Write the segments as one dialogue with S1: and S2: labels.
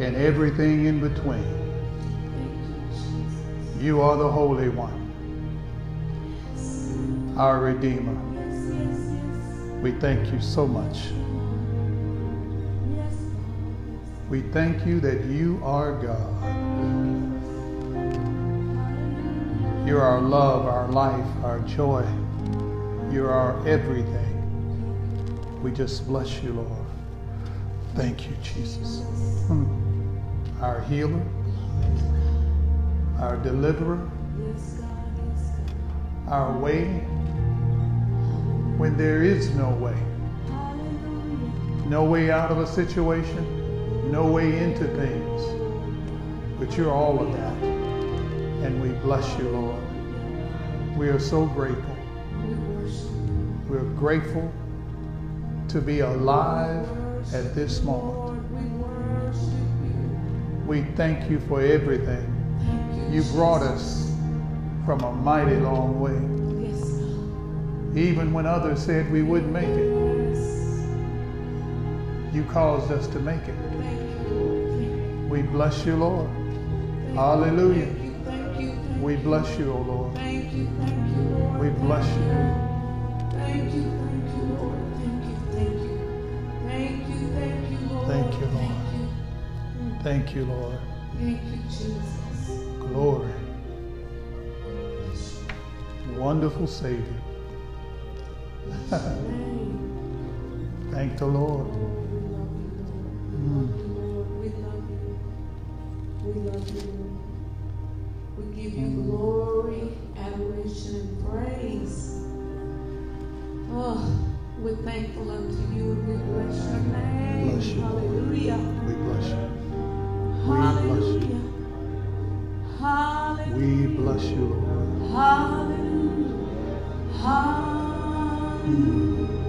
S1: and
S2: everything in between. You are the Holy One, our Redeemer. We thank you so much. We thank you that you are God. You're our love, our life, our joy. You're our everything. We just bless you, Lord. Thank you, Jesus. Hmm. Our healer, our deliverer, our way when there is no way. No way out of a situation, no way into things. But you're all of that and we bless you, Lord. We are so grateful. We're grateful to be alive at this moment. We thank you for everything You brought us from a mighty long way.
S3: Yes,
S2: Even when others said we wouldn't make it,
S3: Yes.
S2: you caused us to make it.
S3: Thank you, Lord.
S2: We bless you, Lord.
S3: Thank.
S2: Hallelujah.
S3: Thank you. Thank you.
S2: We bless you, O Lord.
S3: Thank you. Thank you, Lord.
S2: We bless you.
S3: Thank you, Lord. Thank you, Jesus.
S2: Glory. Wonderful Savior. Thank the Lord.
S3: We love you, Lord. We love you. We love you, We give you glory, adoration, and praise. Oh, we're thankful unto you and we bless your name.
S2: Bless you,
S3: Hallelujah.
S2: Bless.
S3: Hallelujah. Hallelujah.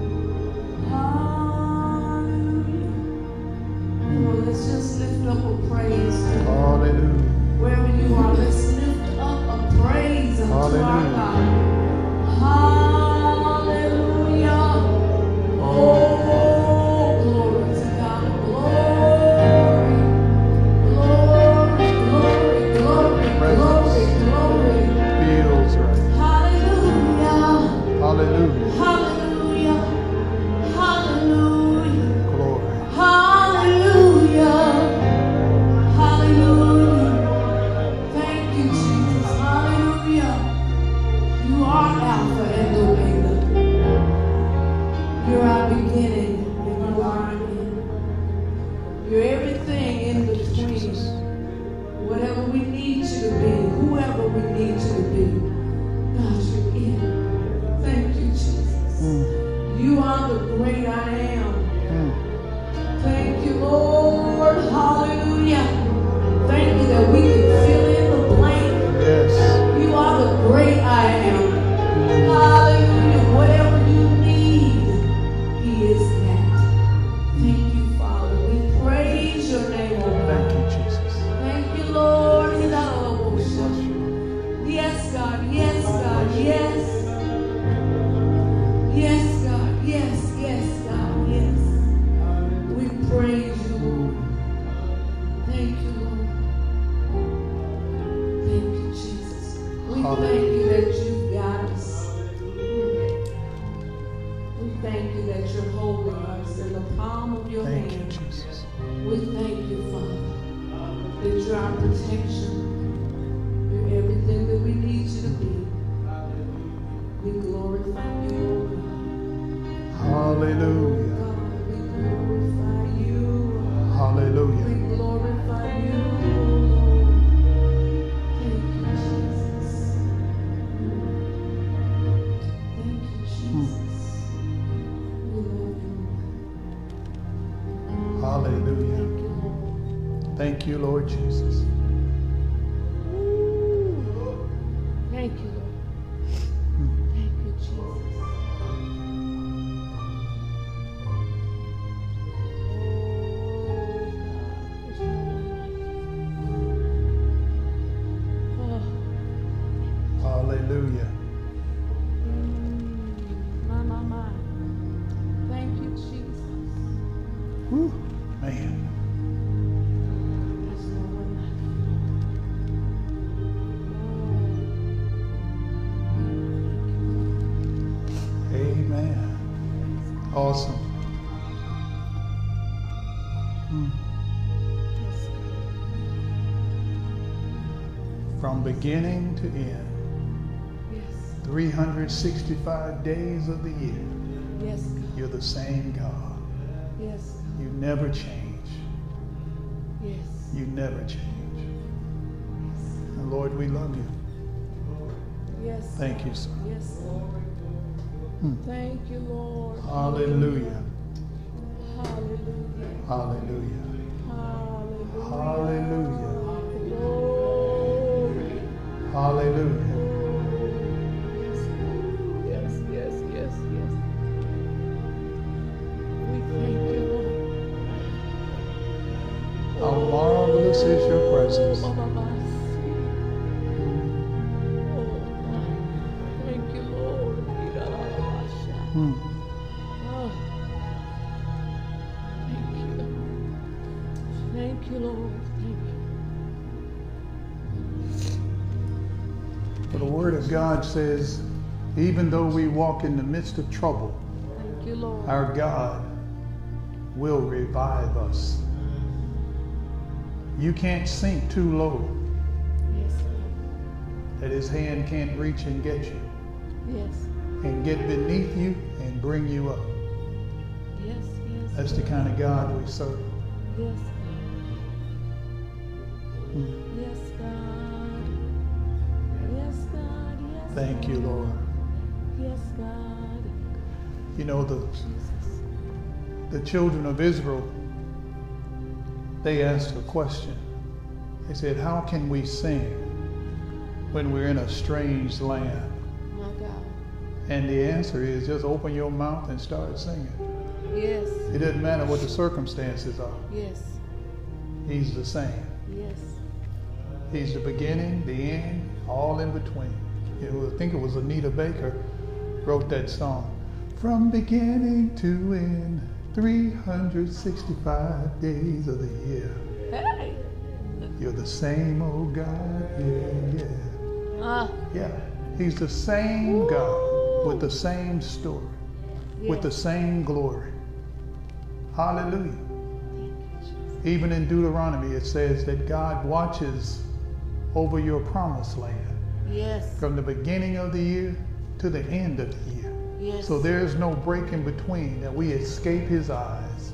S3: Beginning to
S2: end,
S3: Yes.
S2: 365 days of the year,
S3: Yes, God.
S2: you're the same God.
S3: Yes,
S2: You never change.
S3: Yes.
S2: You never change. And Lord, we love you.
S3: Yes.
S2: Thank you, sir.
S3: Yes, Lord.
S2: Hmm.
S3: Thank you, Lord.
S2: Hallelujah.
S3: Hallelujah.
S2: Hallelujah.
S3: Hallelujah.
S2: Hallelujah. Hallelujah.
S3: Yes, yes, yes, yes. We thank you, Lord.
S2: How marvelous is your presence. Says, even though we walk in the midst of trouble,
S3: Thank you, Lord.
S2: our God will revive us. You can't sink too low
S3: yes.
S2: that his hand can't reach and get you.
S3: Yes.
S2: And get beneath you and bring you up.
S3: Yes, yes.
S2: That's the kind of God we serve.
S3: Yes,
S2: you, Lord.
S3: Yes, God.
S2: You know the the children of Israel they asked a question. They said, How can we sing when we're in a strange land?
S3: My God.
S2: And the answer is just open your mouth and start singing.
S3: Yes.
S2: It doesn't matter what the circumstances are.
S3: Yes.
S2: He's the same.
S3: Yes.
S2: He's the beginning, the end, all in between. It was, I think it was Anita Baker wrote that song. From beginning to end, 365 days of the year.
S3: Hey.
S2: You're the same, old God, yeah, yeah.
S3: Uh,
S2: yeah, He's the same God with the same story, yes. with the same glory. Hallelujah. Even in Deuteronomy, it says that God watches over your promised land.
S3: Yes.
S2: From the beginning of the year to the end of the year.
S3: Yes.
S2: So there's no break in between that we escape his eyes.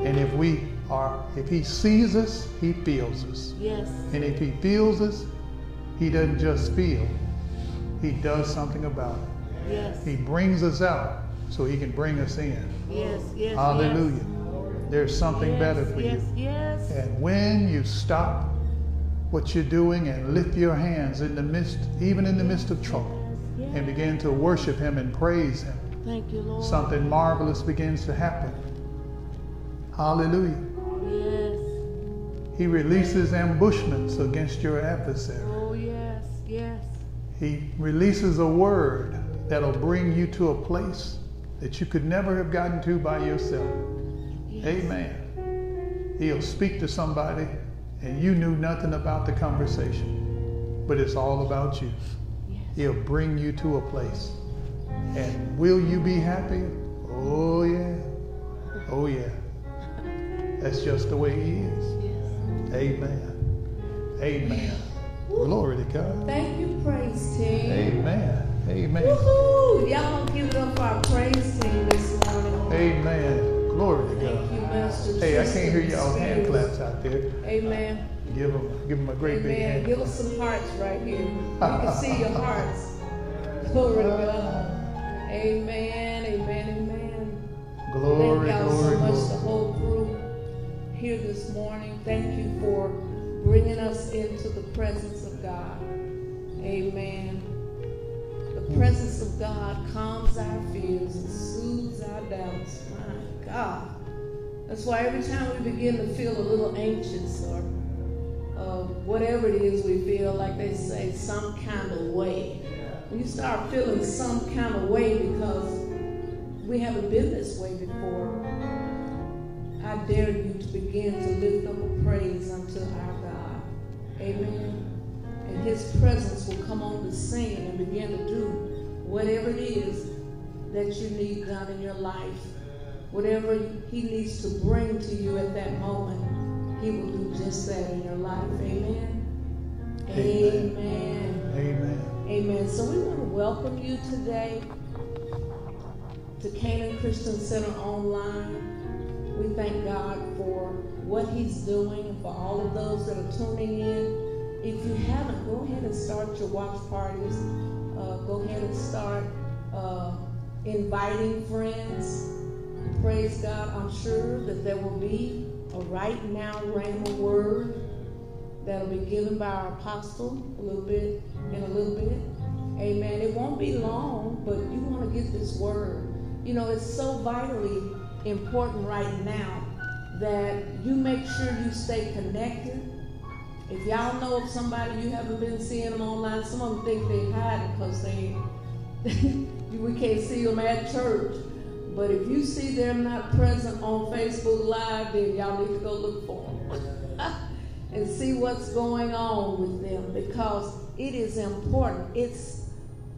S2: And if we are, if he sees us, he feels us.
S3: Yes.
S2: And if he feels us, he doesn't just feel, he does something about it.
S3: Yes.
S2: He brings us out so he can bring us in.
S3: Yes, yes.
S2: Hallelujah.
S3: Yes.
S2: There's something
S3: yes,
S2: better for
S3: yes,
S2: you.
S3: Yes.
S2: And when you stop what you're doing and lift your hands in the midst, even in the midst of trouble,
S3: yes,
S2: and begin to worship him and praise him,
S3: Thank you, Lord.
S2: something marvelous begins to happen. Hallelujah.
S3: Yes.
S2: He releases ambushments against your adversary.
S3: Oh, yes, yes.
S2: He releases a word that'll bring you to a place that you could never have gotten to by yourself.
S3: Yes.
S2: Amen. He'll speak to somebody and you knew nothing about the conversation, but it's all about you. He'll bring you to a place. And will you be happy? Oh, yeah. Oh, yeah. That's just the way He is. Amen. Amen. Glory to God.
S3: Thank you, praise team.
S2: Amen. Amen.
S3: Woohoo! Y'all give it up for our praise team this morning.
S2: Amen. Glory to God.
S3: You, Master.
S2: Hey, I can't hear y'all hand claps out there.
S3: Amen.
S2: Give them, give them a great
S3: Amen.
S2: big hand.
S3: Give us some hearts right here. We can see your hearts. Glory to God. Amen. Amen. Amen.
S2: Glory,
S3: Thank y'all so much,
S2: glory.
S3: the whole group here this morning. Thank you for bringing us into the presence of God. Amen. The presence of God calms our fears and soothes our doubts. My God. That's why every time we begin to feel a little anxious or uh, whatever it is we feel, like they say, some kind of way. When you start feeling some kind of way because we haven't been this way before, I dare you to begin to lift up a praise unto our God. Amen. And his presence will come on the scene and begin to do whatever it is that you need done in your life. Whatever he needs to bring to you at that moment, he will do just that in your life. Amen.
S2: Amen.
S3: Amen.
S2: Amen.
S3: Amen. So we want to welcome you today to Canaan Christian Center Online. We thank God for what He's doing and for all of those that are tuning in. If you haven't, go ahead and start your watch parties. Uh, go ahead and start uh, inviting friends. Praise God. I'm sure that there will be a right now rhema word that'll be given by our apostle a little bit in a little bit. Amen. It won't be long, but you want to get this word. You know, it's so vitally important right now that you make sure you stay connected. If y'all know of somebody you haven't been seeing them online, some of them think they hide because they we can't see them at church. But if you see them not present on Facebook Live, then y'all need to go look for them and see what's going on with them because it is important. It's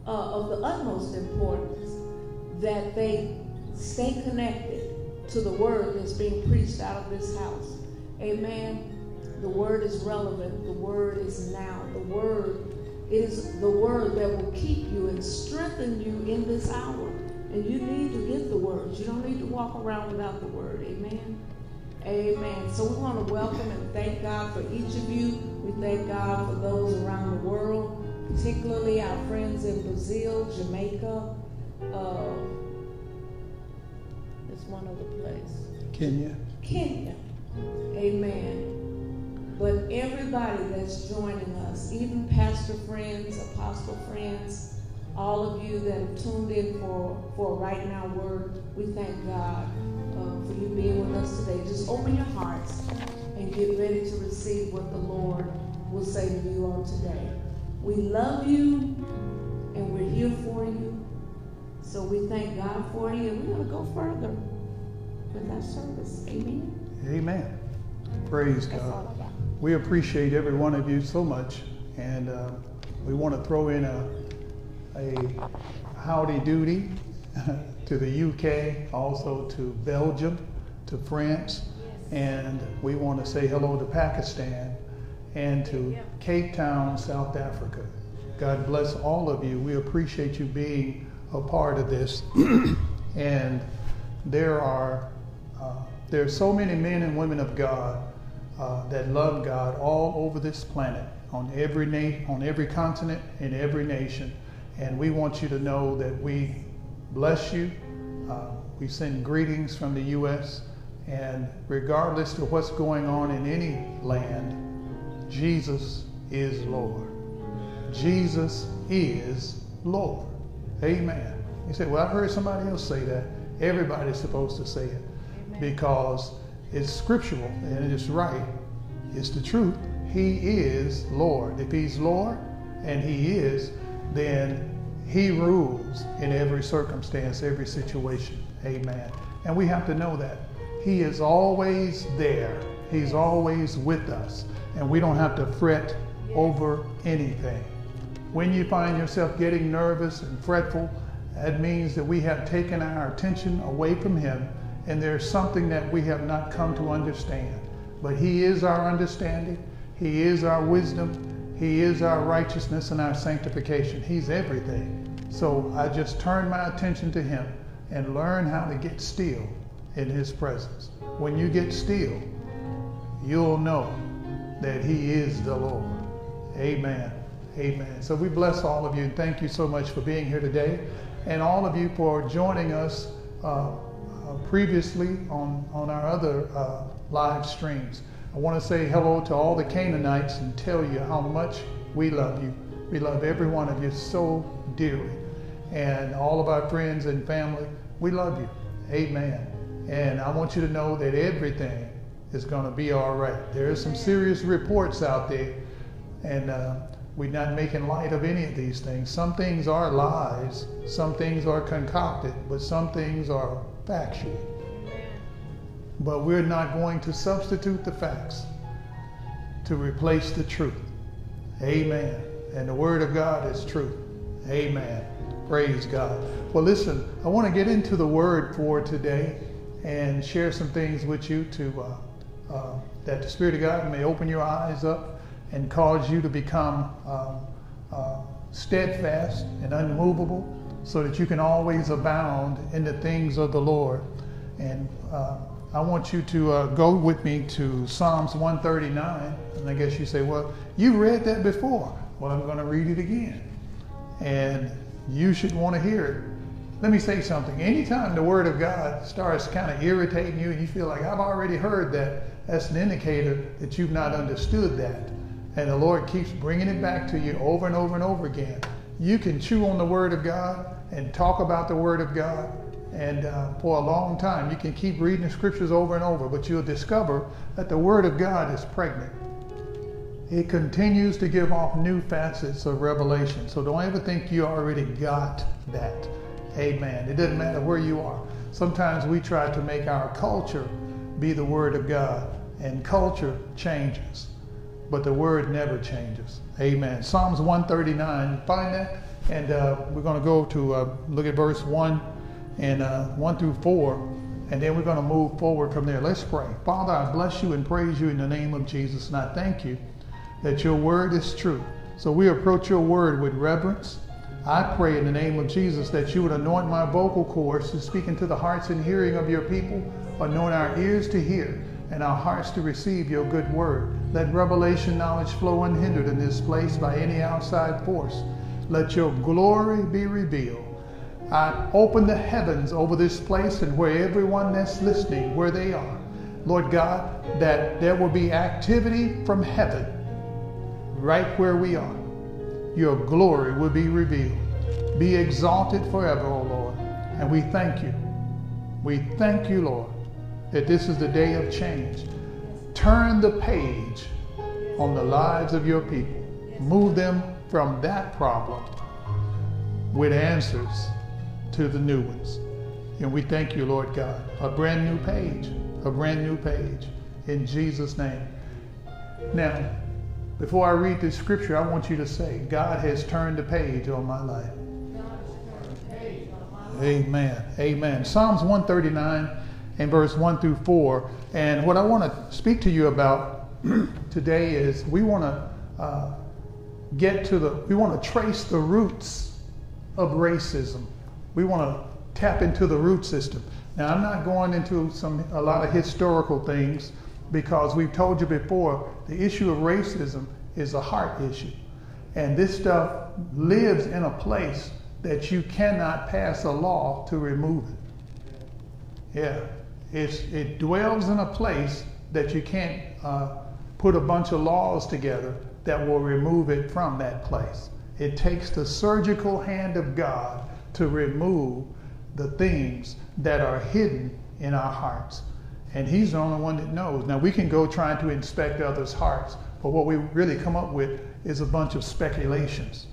S3: uh, of the utmost importance that they stay connected to the word that's being preached out of this house. Amen. The word is relevant. The word is now. The word is the word that will keep you and strengthen you in this hour. And you need to get the word. You don't need to walk around without the word. Amen. Amen. So we want to welcome and thank God for each of you. We thank God for those around the world, particularly our friends in Brazil, Jamaica. Uh, there's one other place.
S2: Kenya.
S3: Kenya. Amen. But everybody that's joining us, even pastor friends, apostle friends, all of you that have tuned in for, for Right Now Word, we thank God uh, for you being with us today. Just open your hearts and get ready to receive what the Lord will say to you on today. We love you and we're here for you. So we thank God for you and we're going to go further with our service. Amen.
S2: Amen. Praise God. We appreciate every one of you so much. And uh, we want to throw in a a howdy doody to the UK, also to Belgium, to France, and we want to say hello to Pakistan and to Cape Town, South Africa. God bless all of you. We appreciate you being a part of this. and there are uh, there are so many men and women of God uh, that love God all over this planet, on every na- on every continent, in every nation. And we want you to know that we bless you. Uh, we send greetings from the U.S. And regardless of what's going on in any land, Jesus is Lord. Jesus is Lord. Amen. You say, well, I've heard somebody else say that. Everybody's supposed to say it Amen. because it's scriptural and it's right. It's the truth. He is Lord. If He's Lord and He is, then He rules in every circumstance, every situation. Amen. And we have to know that. He is always there, He's always with us, and we don't have to fret over anything. When you find yourself getting nervous and fretful, that means that we have taken our attention away from Him, and there's something that we have not come to understand. But He is our understanding, He is our wisdom, he is our righteousness and our sanctification. He's everything. So I just turn my attention to Him and learn how to get still in His presence. When you get still, you'll know that He is the Lord. Amen. Amen. So we bless all of you and thank you so much for being here today and all of you for joining us uh, uh, previously on, on our other uh, live streams. I want to say hello to all the Canaanites and tell you how much we love you. We love every one of you so dearly. And all of our friends and family, we love you. Amen. And I want you to know that everything is going to be all right. There are some serious reports out there, and uh, we're not making light of any of these things. Some things are lies, some things are concocted, but some things are factual. But we're not going to substitute the facts to replace the truth. Amen. And the Word of God is truth. Amen. Praise God. Well, listen, I want to get into the Word for today and share some things with you to uh, uh, that the Spirit of God may open your eyes up and cause you to become um, uh, steadfast and unmovable so that you can always abound in the things of the Lord. And uh, I want you to uh, go with me to Psalms 139. And I guess you say, well, you've read that before. Well, I'm going to read it again. And you should want to hear it. Let me say something. Anytime the Word of God starts kind of irritating you and you feel like, I've already heard that, that's an indicator that you've not understood that. And the Lord keeps bringing it back to you over and over and over again. You can chew on the Word of God and talk about the Word of God and uh, for a long time. You can keep reading the scriptures over and over, but you'll discover that the Word of God is pregnant. it continues to give off new facets of revelation. So don't ever think you already got that. Amen. It doesn't matter where you are. Sometimes we try to make our culture be the Word of God, and culture changes, but the Word never changes. Amen. Psalms 139, find that? And uh, we're going to go to uh, look at verse 1 and uh, 1 through 4. And then we're going to move forward from there. Let's pray. Father, I bless you and praise you in the name of Jesus. And I thank you that your word is true. So we approach your word with reverence. I pray in the name of Jesus that you would anoint my vocal cords to speak into the hearts and hearing of your people, anoint our ears to hear and our hearts to receive your good word. Let revelation knowledge flow unhindered in this place by any outside force. Let your glory be revealed. I open the heavens over this place and where everyone that's listening, where they are. Lord God, that there will be activity from heaven right where we are. Your glory will be revealed. Be exalted forever, O Lord. And we thank you. We thank you, Lord, that this is the day of change. Turn the page on the lives of your people. Move them from that problem with answers to the new ones. And we thank you, Lord God. A brand new page, a brand new page in Jesus' name. Now, before I read this scripture, I want you to say, God has turned the page on my life. Amen. Amen. Psalms 139 and verse 1 through 4. And what I want to speak to you about today is we want to uh, get to the, we want to trace the roots of racism. We want to tap into the root system. Now, I'm not going into some a lot of historical things because we've told you before the issue of racism is a heart issue. And this stuff lives in a place that you cannot pass a law to remove it. Yeah, it's, it dwells in a place that you can't uh, put a bunch of laws together that will remove it from that place. It takes the surgical hand of God to remove the things that are hidden in our hearts. And He's the only one that knows. Now, we can go trying to inspect others' hearts, but what we really come up with is a bunch of speculations.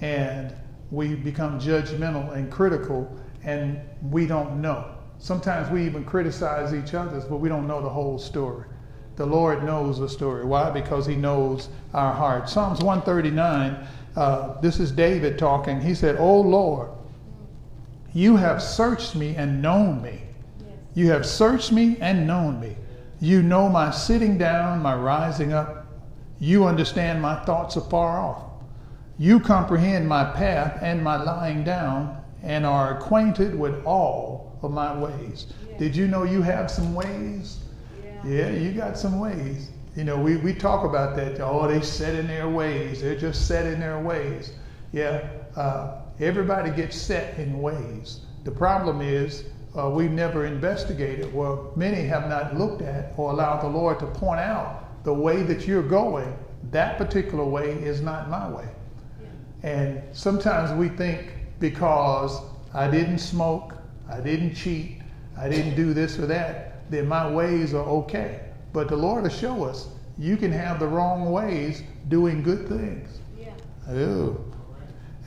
S2: And we become judgmental and critical, and we don't know. Sometimes we even criticize each other, but we don't know the whole story. The Lord knows the story. Why? Because He knows our heart. Psalms 139, uh, this is David talking. He said, Oh Lord, you have searched me and known me. You have searched me and known me. You know my sitting down, my rising up. You understand my thoughts afar off. You comprehend my path and my lying down, and are acquainted with all of my ways. Yeah. Did you know you have some ways? Yeah. yeah, you got some ways. You know, we, we talk about that. Oh, they set in their ways. They're just set in their ways. Yeah, uh, everybody gets set in ways. The problem is uh, we've never investigated. Well, many have not looked at or allowed the Lord to point out the way that you're going. That particular way is not my way. And sometimes we think because I didn't smoke, I didn't cheat, I didn't do this or that, that my ways are okay. But the Lord will show us you can have the wrong ways doing good things. Yeah. Ooh.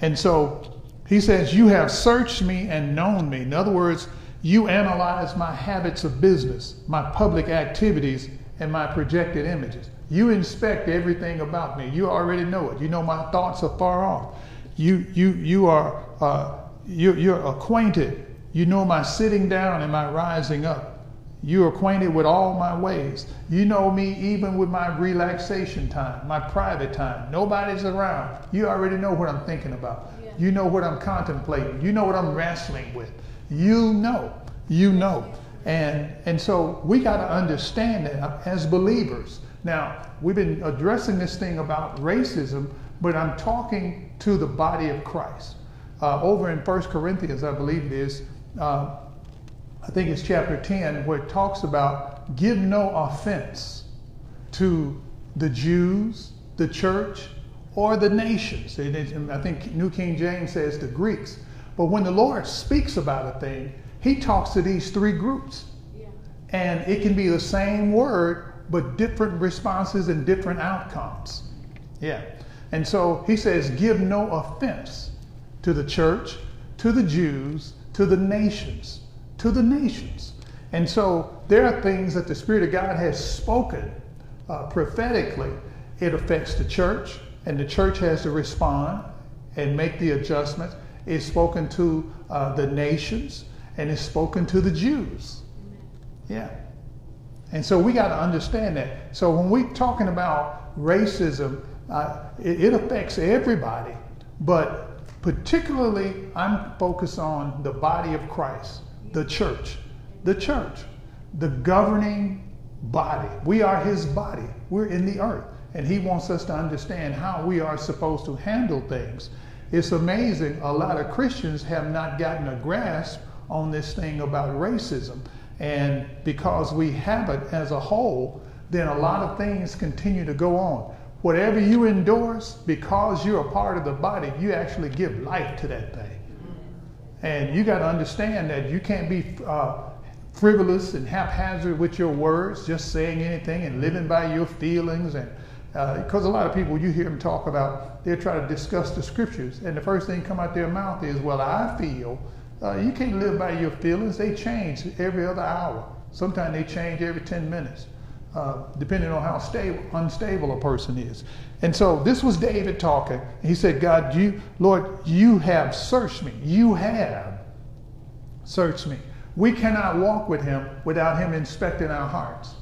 S2: And so he says, You have searched me and known me. In other words, you analyze my habits of business, my public activities, and my projected images. You inspect everything about me. You already know it. You know my thoughts are far off. You, you, you are uh, you, you're acquainted. You know my sitting down and my rising up. You're acquainted with all my ways. You know me even with my relaxation time, my private time. Nobody's around. You already know what I'm thinking about. You know what I'm contemplating. You know what I'm wrestling with. You know. You know. And, and so we got to understand that as believers. Now, we've been addressing this thing about racism, but I'm talking to the body of Christ. Uh, over in 1 Corinthians, I believe it is, uh, I think it's chapter 10, where it talks about give no offense to the Jews, the church, or the nations. I think New King James says the Greeks. But when the Lord speaks about a thing, he talks to these three groups. Yeah. And it can be the same word but different responses and different outcomes. Yeah. And so he says, give no offense to the church, to the Jews, to the nations, to the nations. And so there are things that the Spirit of God has spoken uh, prophetically. It affects the church, and the church has to respond and make the adjustments. It's spoken to uh, the nations, and it's spoken to the Jews. Yeah. And so we got to understand that. So when we're talking about racism, uh, it, it affects everybody, but particularly I'm focused on the body of Christ, the church, the church, the governing body. We are his body. We're in the earth. And he wants us to understand how we are supposed to handle things. It's amazing, a lot of Christians have not gotten a grasp on this thing about racism. And because we have it as a whole, then a lot of things continue to go on. Whatever you endorse, because you're a part of the body, you actually give life to that thing. And you got to understand that you can't be uh, frivolous and haphazard with your words, just saying anything and living by your feelings. And because uh, a lot of people, you hear them talk about, they try to discuss the scriptures, and the first thing come out their mouth is, "Well, I feel." Uh, you can't live by your feelings. They change every other hour. Sometimes they change every 10 minutes, uh, depending on how stable, unstable a person is. And so this was David talking. He said, God, you, Lord, you have searched me. You have searched me. We cannot walk with him without him inspecting our hearts.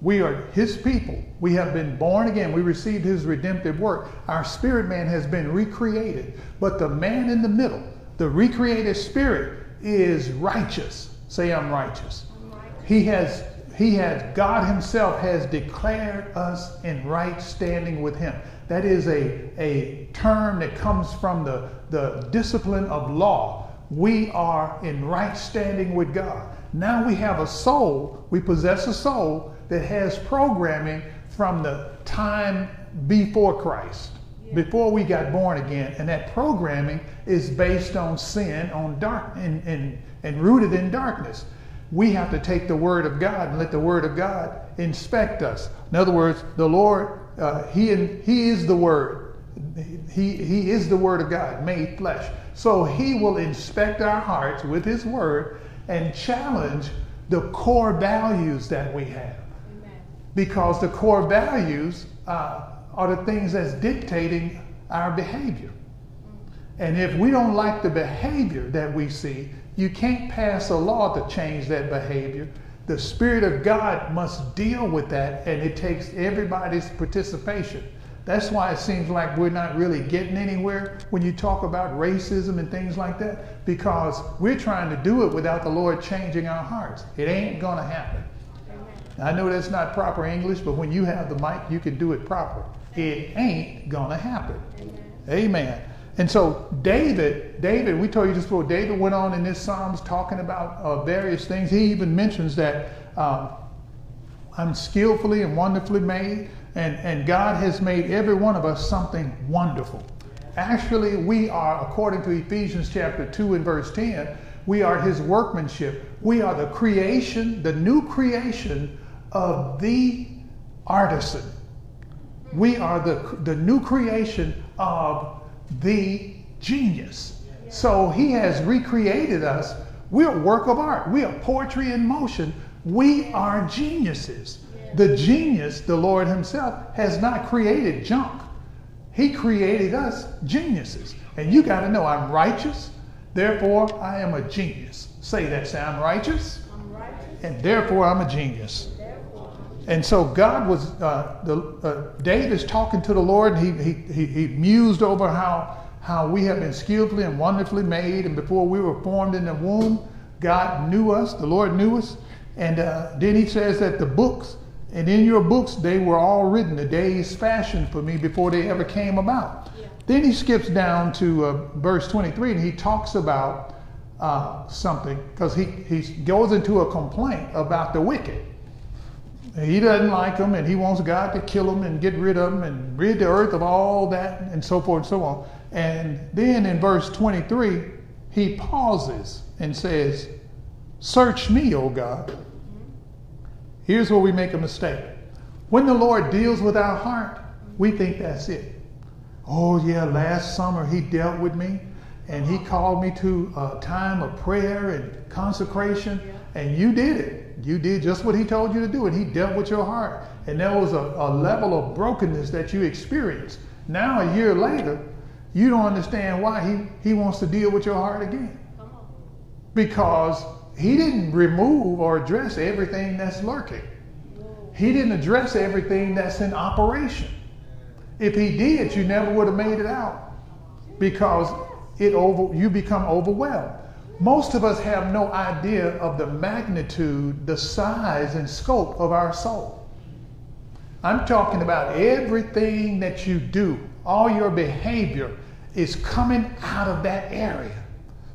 S2: We are his people. We have been born again. We received his redemptive work. Our spirit man has been recreated. But the man in the middle, the recreated spirit is righteous. Say, I'm righteous. I'm righteous. He has, he has, God Himself has declared us in right standing with Him. That is a, a term that comes from the, the discipline of law. We are in right standing with God. Now we have a soul, we possess a soul that has programming from the time before Christ before we got born again. And that programming is based on sin, on dark, and, and, and rooted in darkness. We have to take the Word of God and let the Word of God inspect us. In other words, the Lord, uh, he, he is the Word. He, he is the Word of God made flesh. So He will inspect our hearts with His Word and challenge the core values that we have. Because the core values uh, are the things that's dictating our behavior. And if we don't like the behavior that we see, you can't pass a law to change that behavior. The Spirit of God must deal with that, and it takes everybody's participation. That's why it seems like we're not really getting anywhere when you talk about racism and things like that, because we're trying to do it without the Lord changing our hearts. It ain't going to happen. I know that's not proper English, but when you have the mic, you can do it proper it ain't gonna happen. Amen. And so David, David, we told you just before, David went on in this Psalms talking about uh, various things. He even mentions that um, I'm skillfully and wonderfully made, and, and God has made every one of us something wonderful. Actually, we are, according to Ephesians chapter 2 and verse 10, we are his workmanship. We are the creation, the new creation of the artisan. We are the, the new creation of the genius. So he has recreated us. We're a work of art. We are poetry in motion. We are geniuses. The genius, the Lord Himself, has not created junk. He created us geniuses. And you got to know I'm righteous, therefore I am a genius. Say that, say I'm righteous, I'm righteous. and therefore I'm a genius. And so God was, uh, the, uh, David is talking to the Lord. He, he, he, he mused over how, how we have been skillfully and wonderfully made. And before we were formed in the womb, God knew us, the Lord knew us. And uh, then he says that the books, and in your books, they were all written, the days fashioned for me before they ever came about. Yeah. Then he skips down to uh, verse 23 and he talks about uh, something because he, he goes into a complaint about the wicked. He doesn't like them and he wants God to kill them and get rid of them and rid the earth of all that and so forth and so on. And then in verse 23, he pauses and says, Search me, O God. Here's where we make a mistake. When the Lord deals with our heart, we think that's it. Oh, yeah, last summer he dealt with me and he called me to a time of prayer and consecration, and you did it. You did just what he told you to do, and he dealt with your heart. And there was a, a level of brokenness that you experienced. Now, a year later, you don't understand why he, he wants to deal with your heart again. Because he didn't remove or address everything that's lurking. He didn't address everything that's in operation. If he did, you never would have made it out because it over, you become overwhelmed. Most of us have no idea of the magnitude, the size, and scope of our soul. I'm talking about everything that you do, all your behavior is coming out of that area.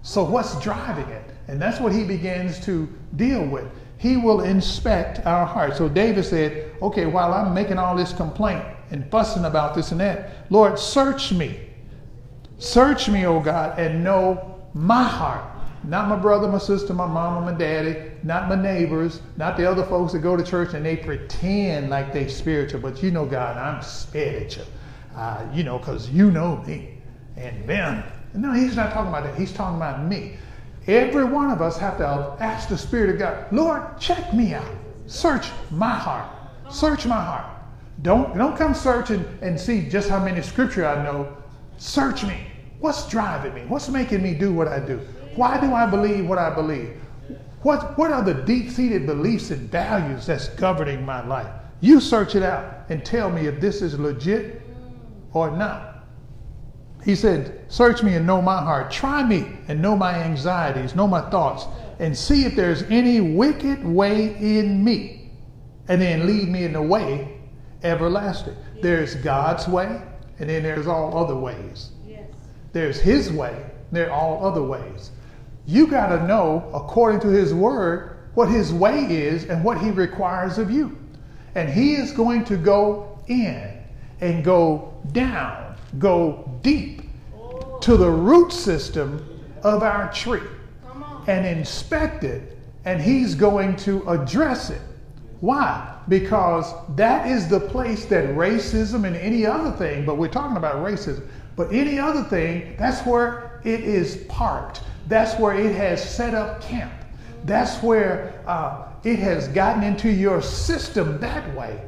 S2: So, what's driving it? And that's what he begins to deal with. He will inspect our heart. So, David said, Okay, while I'm making all this complaint and fussing about this and that, Lord, search me Search me, O God, and know my heart. Not my brother, my sister, my mama, my daddy, not my neighbors, not the other folks that go to church and they pretend like they spiritual, but you know, God, I'm spiritual. Uh, you know, because you know me. And then, no, he's not talking about that. He's talking about me. Every one of us have to ask the Spirit of God, Lord, check me out. Search my heart. Search my heart. Don't, don't come searching and see just how many scripture I know. Search me. What's driving me? What's making me do what I do? Why do I believe what I believe? What, what are the deep seated beliefs and values that's governing my life? You search it out and tell me if this is legit or not. He said, Search me and know my heart. Try me and know my anxieties, know my thoughts, and see if there's any wicked way in me. And then lead me in the way everlasting. There's God's way, and then there's all other ways. There's His way, there are all other ways. You got to know, according to His Word, what His way is and what He requires of you. And He is going to go in and go down, go deep to the root system of our tree and inspect it, and He's going to address it. Why? Because that is the place that racism and any other thing, but we're talking about racism, but any other thing, that's where it is parked. That's where it has set up camp. That's where uh, it has gotten into your system that way.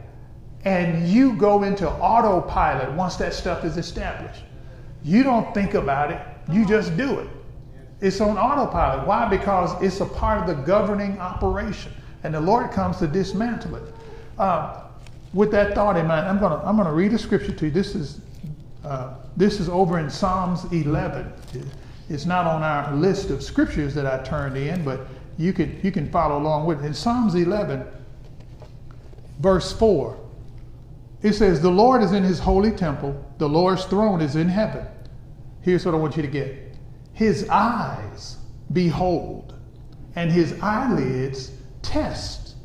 S2: And you go into autopilot once that stuff is established. You don't think about it, you just do it. It's on autopilot. Why? Because it's a part of the governing operation. And the Lord comes to dismantle it. Uh, with that thought in mind, I'm going to I'm gonna read a scripture to you. This is uh, this is over in Psalms 11. It's not on our list of scriptures that I turned in, but you can, you can follow along with it. In Psalms 11, verse 4, it says, The Lord is in his holy temple, the Lord's throne is in heaven. Here's what I want you to get His eyes behold, and his eyelids test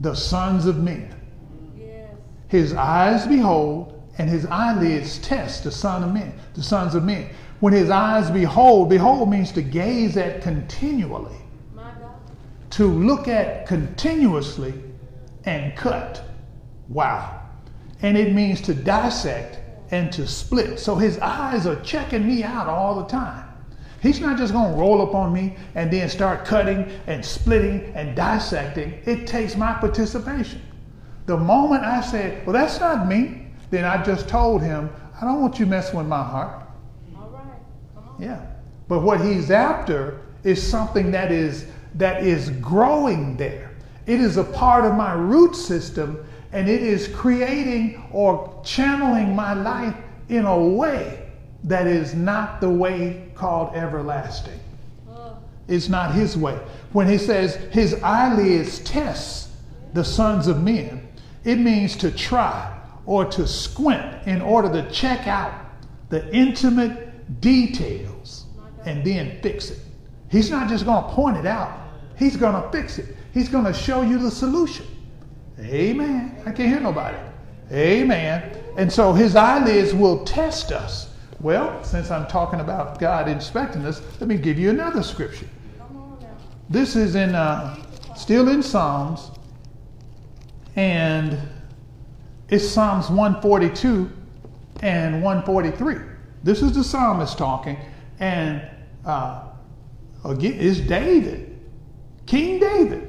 S2: the sons of men. Yes. His eyes behold, and his eyelids test the son of men, the sons of men. When his eyes behold, behold means to gaze at continually, to look at continuously and cut. Wow. And it means to dissect and to split. So his eyes are checking me out all the time. He's not just going to roll up on me and then start cutting and splitting and dissecting. It takes my participation. The moment I say, well, that's not me, then I just told him, I don't want you messing with my heart.
S3: All right. Come on.
S2: Yeah. But what he's after is something that is that is growing there. It is a part of my root system and it is creating or channeling my life in a way that is not the way called everlasting. It's not his way. When he says his eyelids test the sons of men, it means to try or to squint in order to check out the intimate details and then fix it. He's not just going to point it out, He's going to fix it. He's going to show you the solution. Amen. I can't hear nobody. Amen. And so his eyelids will test us. Well, since I'm talking about God inspecting us, let me give you another scripture. This is in uh, still in Psalms and it's Psalms 142 and 143. This is the psalmist talking, and uh, again, it's David, King David.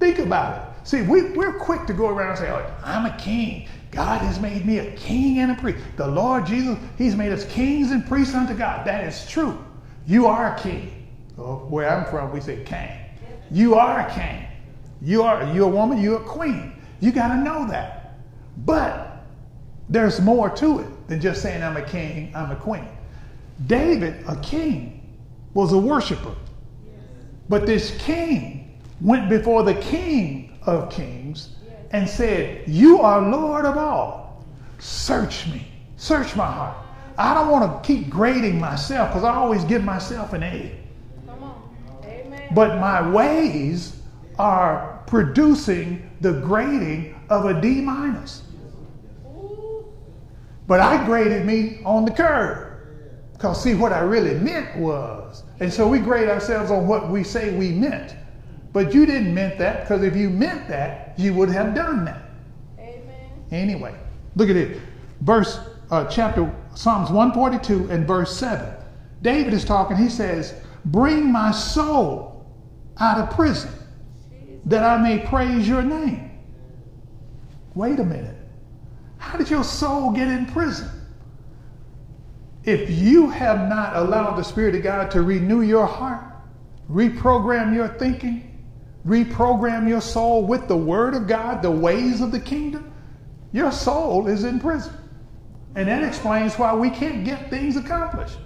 S2: Think about it. See, we, we're quick to go around and say, oh, I'm a king. God has made me a king and a priest. The Lord Jesus, He's made us kings and priests unto God. That is true. You are a king. where I'm from, we say king. You are a king. You are you're a woman, you're a queen. You got to know that. But there's more to it than just saying I'm a king, I'm a queen. David, a king, was a worshiper. But this king went before the king of kings and said, You are Lord of all. Search me, search my heart. I don't want to keep grading myself because I always give myself an A. But my ways are producing the grading of a D minus. But I graded me on the curve. Because see, what I really meant was, and so we grade ourselves on what we say we meant. But you didn't meant that, because if you meant that, you would have done that. Amen. Anyway, look at it. Verse, uh, chapter, Psalms 142 and verse 7. David is talking, he says, Bring my soul out of prison that I may praise your name. Wait a minute. How did your soul get in prison? If you have not allowed the Spirit of God to renew your heart, reprogram your thinking, reprogram your soul with the Word of God, the ways of the kingdom, your soul is in prison. And that explains why we can't get things accomplished.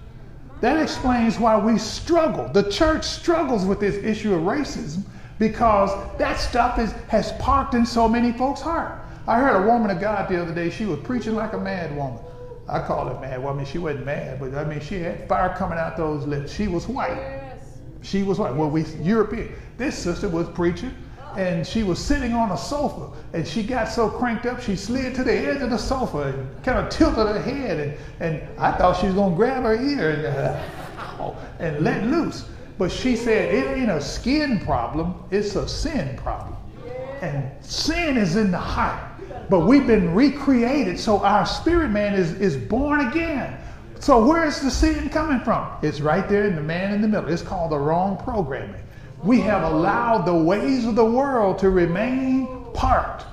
S2: That explains why we struggle. The church struggles with this issue of racism because that stuff is, has parked in so many folks' heart. I heard a woman of God the other day, she was preaching like a mad woman. I call it mad woman. She wasn't mad, but I mean, she had fire coming out those lips. She was white. Yes. She was white. Well, we European. This sister was preaching, and she was sitting on a sofa, and she got so cranked up, she slid to the edge of the sofa and kind of tilted her head, and, and I thought she was gonna grab her ear and, uh, and let loose. But she said, it ain't a skin problem, it's a sin problem. And sin is in the heart. But we've been recreated, so our spirit man is, is born again. So where is the sin coming from? It's right there in the man in the middle. It's called the wrong programming. We have allowed the ways of the world to remain parked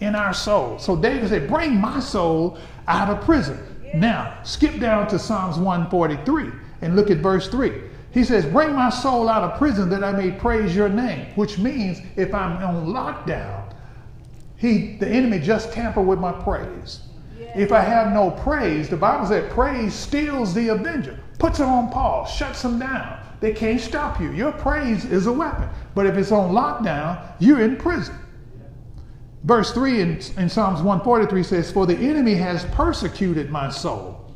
S2: in our soul. So David said, Bring my soul out of prison. Now, skip down to Psalms 143 and look at verse 3. He says, Bring my soul out of prison that I may praise your name, which means if I'm on lockdown, he, the enemy just tamper with my praise. If I have no praise, the Bible said praise steals the avenger, puts it on pause, shuts them down. They can't stop you. Your praise is a weapon. But if it's on lockdown, you're in prison. Verse 3 in, in Psalms 143 says, For the enemy has persecuted my soul.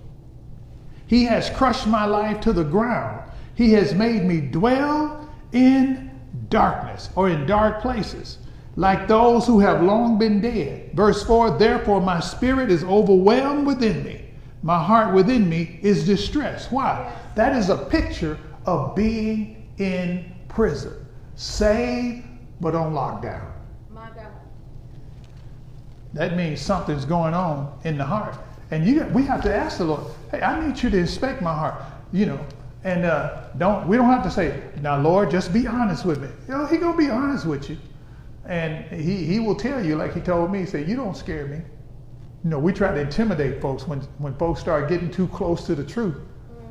S2: He has crushed my life to the ground. He has made me dwell in darkness or in dark places, like those who have long been dead. Verse 4 Therefore, my spirit is overwhelmed within me. My heart within me is distressed. Why? That is a picture of being in prison, saved but on lockdown. That means something's going on in the heart. And you, we have to ask the Lord, hey, I need you to inspect my heart. You know, and uh, don't we don't have to say, now Lord, just be honest with me. You know, he gonna be honest with you. And he, he will tell you, like he told me, he said, You don't scare me. You know, we try to intimidate folks when, when folks start getting too close to the truth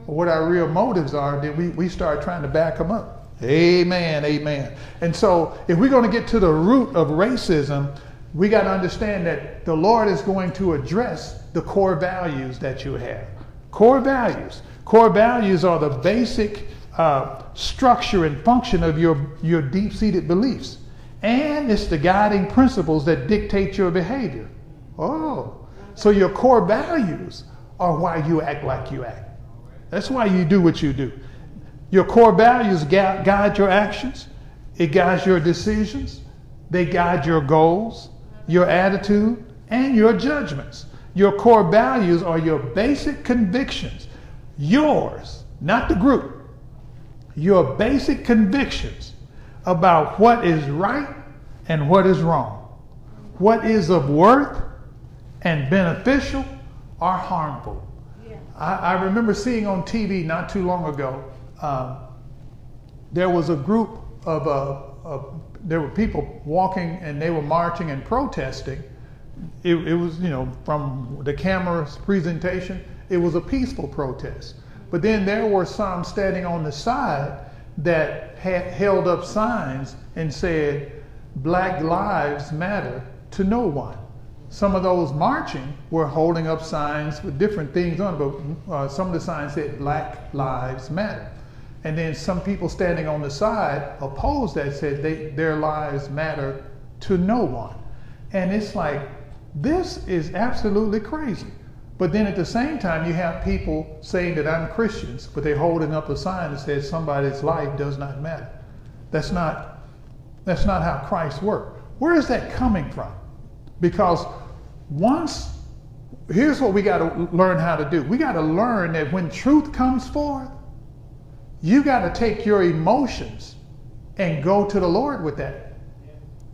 S2: or what our real motives are, then we, we start trying to back them up. Amen, amen. And so if we're going to get to the root of racism, we got to understand that the Lord is going to address the core values that you have. Core values. Core values are the basic uh, structure and function of your, your deep seated beliefs. And it's the guiding principles that dictate your behavior. Oh, so your core values are why you act like you act. That's why you do what you do. Your core values guide your actions, it guides your decisions, they guide your goals, your attitude, and your judgments. Your core values are your basic convictions yours, not the group, your basic convictions about what is right and what is wrong. what is of worth and beneficial or harmful.
S3: Yeah.
S2: I, I remember seeing on TV not too long ago, um, there was a group of, uh, of, there were people walking and they were marching and protesting. It, it was, you know, from the camera's presentation, it was a peaceful protest. But then there were some standing on the side that held up signs and said, Black Lives Matter to no one. Some of those marching were holding up signs with different things on but uh, some of the signs said Black Lives Matter. And then some people standing on the side opposed that, said they, their lives matter to no one. And it's like, this is absolutely crazy. But then at the same time, you have people saying that I'm Christians, but they're holding up a sign that says somebody's life does not matter. That's not, that's not how Christ worked. Where is that coming from? Because once, here's what we got to learn how to do. We got to learn that when truth comes forth, you got to take your emotions and go to the Lord with that.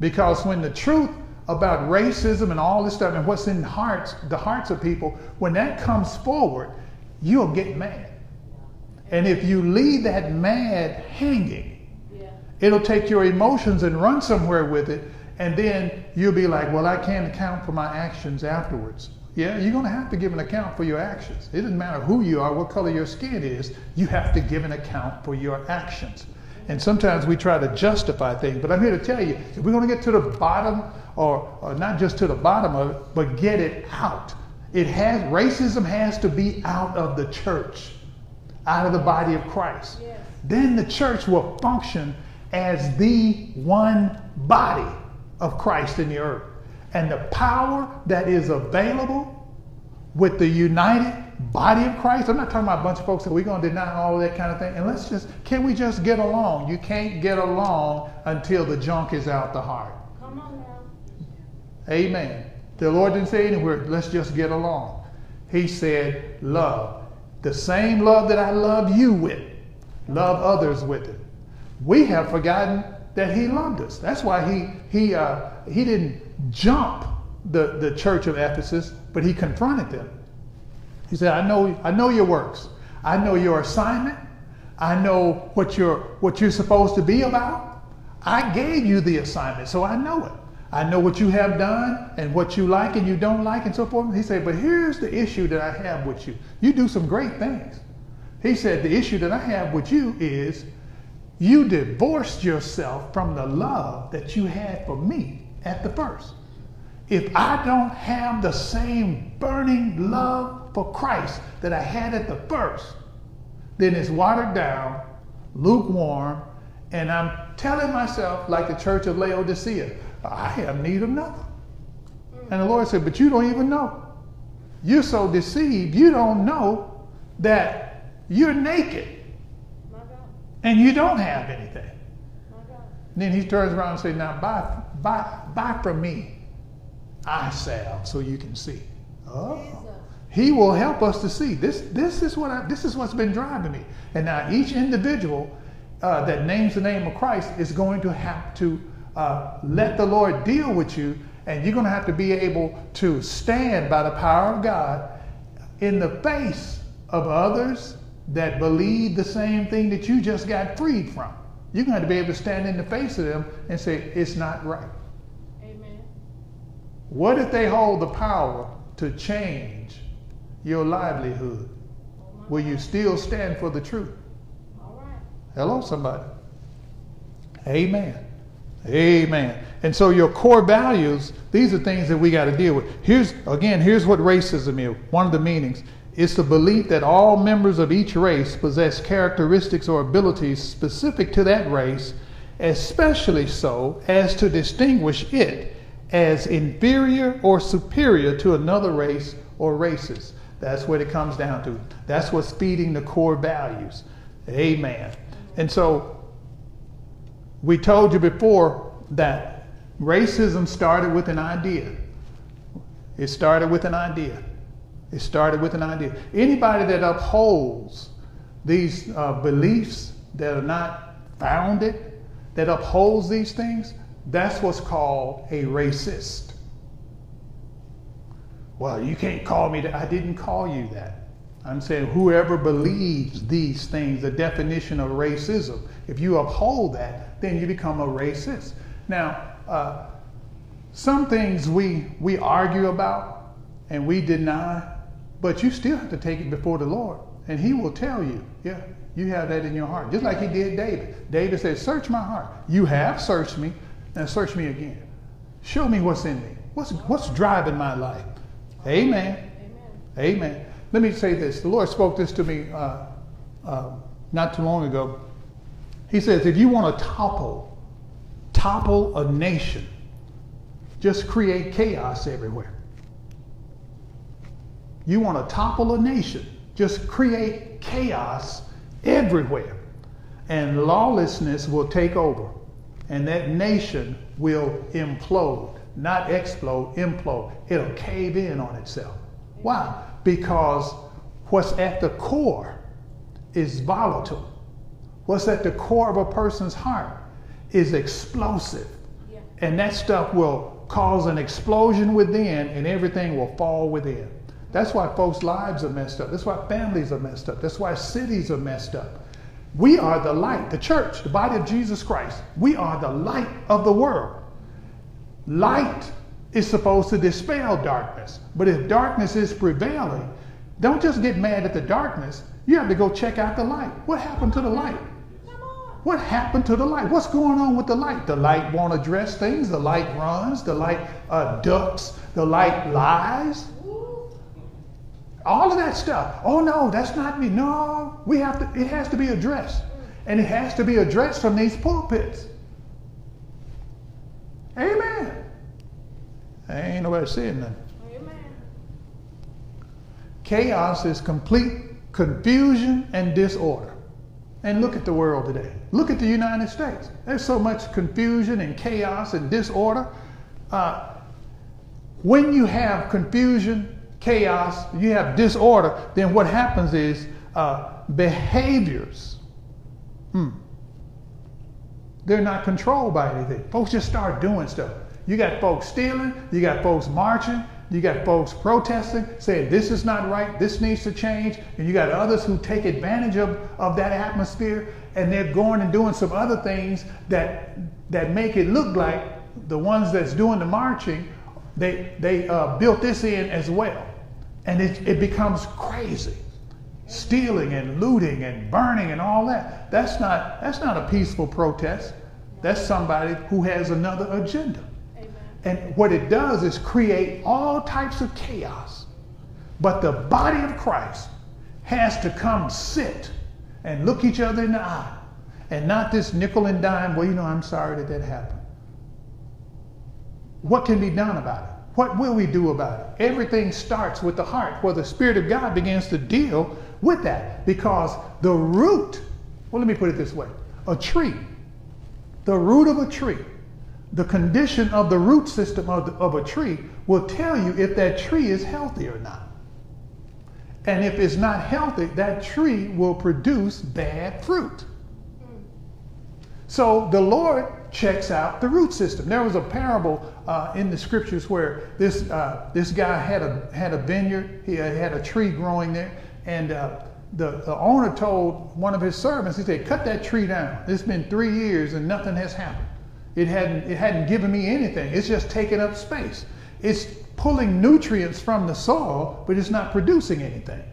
S2: Because when the truth about racism and all this stuff and what's in the hearts, the hearts of people, when that comes forward, you'll get mad. And if you leave that mad hanging,
S3: Yeah.
S2: it'll take your emotions and run somewhere with it, and then you'll be like, Well, I can't account for my actions afterwards. Yeah, you're going to have to give an account for your actions. It doesn't matter who you are, what color your skin is, you have to give an account for your actions. And sometimes we try to justify things, but I'm here to tell you if we're going to get to the bottom, or, or not just to the bottom of it, but get it out. It has racism has to be out of the church, out of the body of Christ.
S3: Yes.
S2: Then the church will function as the one body of Christ in the earth. And the power that is available with the united body of Christ. I'm not talking about a bunch of folks that we're going to deny all that kind of thing. And let's just, can we just get along? You can't get along until the junk is out the heart.
S3: Come on now.
S2: Amen. The Lord didn't say anywhere, let's just get along. He said, love. The same love that I love you with, love others with it. We have forgotten that He loved us. That's why He He uh, He didn't jump the, the church of Ephesus, but He confronted them. He said, I know, I know your works. I know your assignment. I know what you're, what you're supposed to be about. I gave you the assignment, so I know it. I know what you have done and what you like and you don't like and so forth. He said, but here's the issue that I have with you. You do some great things. He said, the issue that I have with you is you divorced yourself from the love that you had for me at the first. If I don't have the same burning love for Christ that I had at the first, then it's watered down, lukewarm, and I'm telling myself, like the church of Laodicea, I have need of nothing. And the Lord said, But you don't even know. You're so deceived, you don't know that you're naked and you don't have anything. Then he turns around and says, Now buy, buy, buy from me eye salve so you can see. Oh. He will help us to see. This, this, is what I, this is what's been driving me. And now each individual uh, that names the name of Christ is going to have to uh, let the Lord deal with you, and you're going to have to be able to stand by the power of God in the face of others that believe the same thing that you just got freed from. You're going to have to be able to stand in the face of them and say, it's not right. What if they hold the power to change your livelihood? Will you still stand for the truth? Hello, somebody. Amen. Amen. And so your core values, these are things that we got to deal with. Here's again, here's what racism is. One of the meanings. It's the belief that all members of each race possess characteristics or abilities specific to that race, especially so as to distinguish it as inferior or superior to another race or races. That's what it comes down to. That's what's feeding the core values. Amen. And so we told you before that racism started with an idea. It started with an idea. It started with an idea. Anybody that upholds these uh, beliefs that are not founded, that upholds these things, that's what's called a racist. Well, you can't call me that. I didn't call you that. I'm saying whoever believes these things, the definition of racism, if you uphold that, then you become a racist. Now, uh, some things we, we argue about and we deny, but you still have to take it before the Lord, and He will tell you, yeah, you have that in your heart. Just like He did David. David said, Search my heart. You have searched me, and search me again. Show me what's in me. What's, what's driving my life? Amen. Amen. Amen. Let me say this. The Lord spoke this to me uh, uh, not too long ago. He says, if you want to topple, topple a nation, just create chaos everywhere. You want to topple a nation, just create chaos everywhere. And lawlessness will take over. And that nation will implode, not explode, implode. It'll cave in on itself. Why? Because what's at the core is volatile. What's at the core of a person's heart is explosive. Yeah. And that stuff will cause an explosion within, and everything will fall within. That's why folks' lives are messed up. That's why families are messed up. That's why cities are messed up. We are the light, the church, the body of Jesus Christ. We are the light of the world. Light is supposed to dispel darkness. But if darkness is prevailing, don't just get mad at the darkness. You have to go check out the light. What happened to the light? What happened to the light? What's going on with the light? The light won't address things. The light runs. The light uh, ducks. The light lies. All of that stuff. Oh no, that's not me. No, we have to. It has to be addressed, and it has to be addressed from these pulpits. Amen. ain't nobody saying nothing. Amen. Chaos is complete confusion and disorder. And look at the world today. Look at the United States. There's so much confusion and chaos and disorder. Uh, when you have confusion, chaos, you have disorder, then what happens is uh, behaviors. Hmm. They're not controlled by anything. Folks just start doing stuff. You got folks stealing, you got folks marching, you got folks protesting, saying this is not right, this needs to change, and you got others who take advantage of, of that atmosphere and they're going and doing some other things that that make it look like the ones that's doing the marching, they they uh, built this in as well, and it, it becomes crazy, stealing and looting and burning and all that. That's not that's not a peaceful protest. That's somebody who has another agenda. And what it does is create all types of chaos. But the body of Christ has to come sit and look each other in the eye and not this nickel and dime, well, you know, I'm sorry that that happened. What can be done about it? What will we do about it? Everything starts with the heart, where the Spirit of God begins to deal with that. Because the root, well, let me put it this way a tree, the root of a tree the condition of the root system of, the, of a tree will tell you if that tree is healthy or not. And if it's not healthy, that tree will produce bad fruit. So the Lord checks out the root system. There was a parable uh, in the scriptures where this uh, this guy had a had a vineyard. He had a tree growing there, and uh, the, the owner told one of his servants, he said, "Cut that tree down. It's been three years and nothing has happened." It hadn't, it hadn't given me anything. It's just taking up space. It's pulling nutrients from the soil, but it's not producing anything.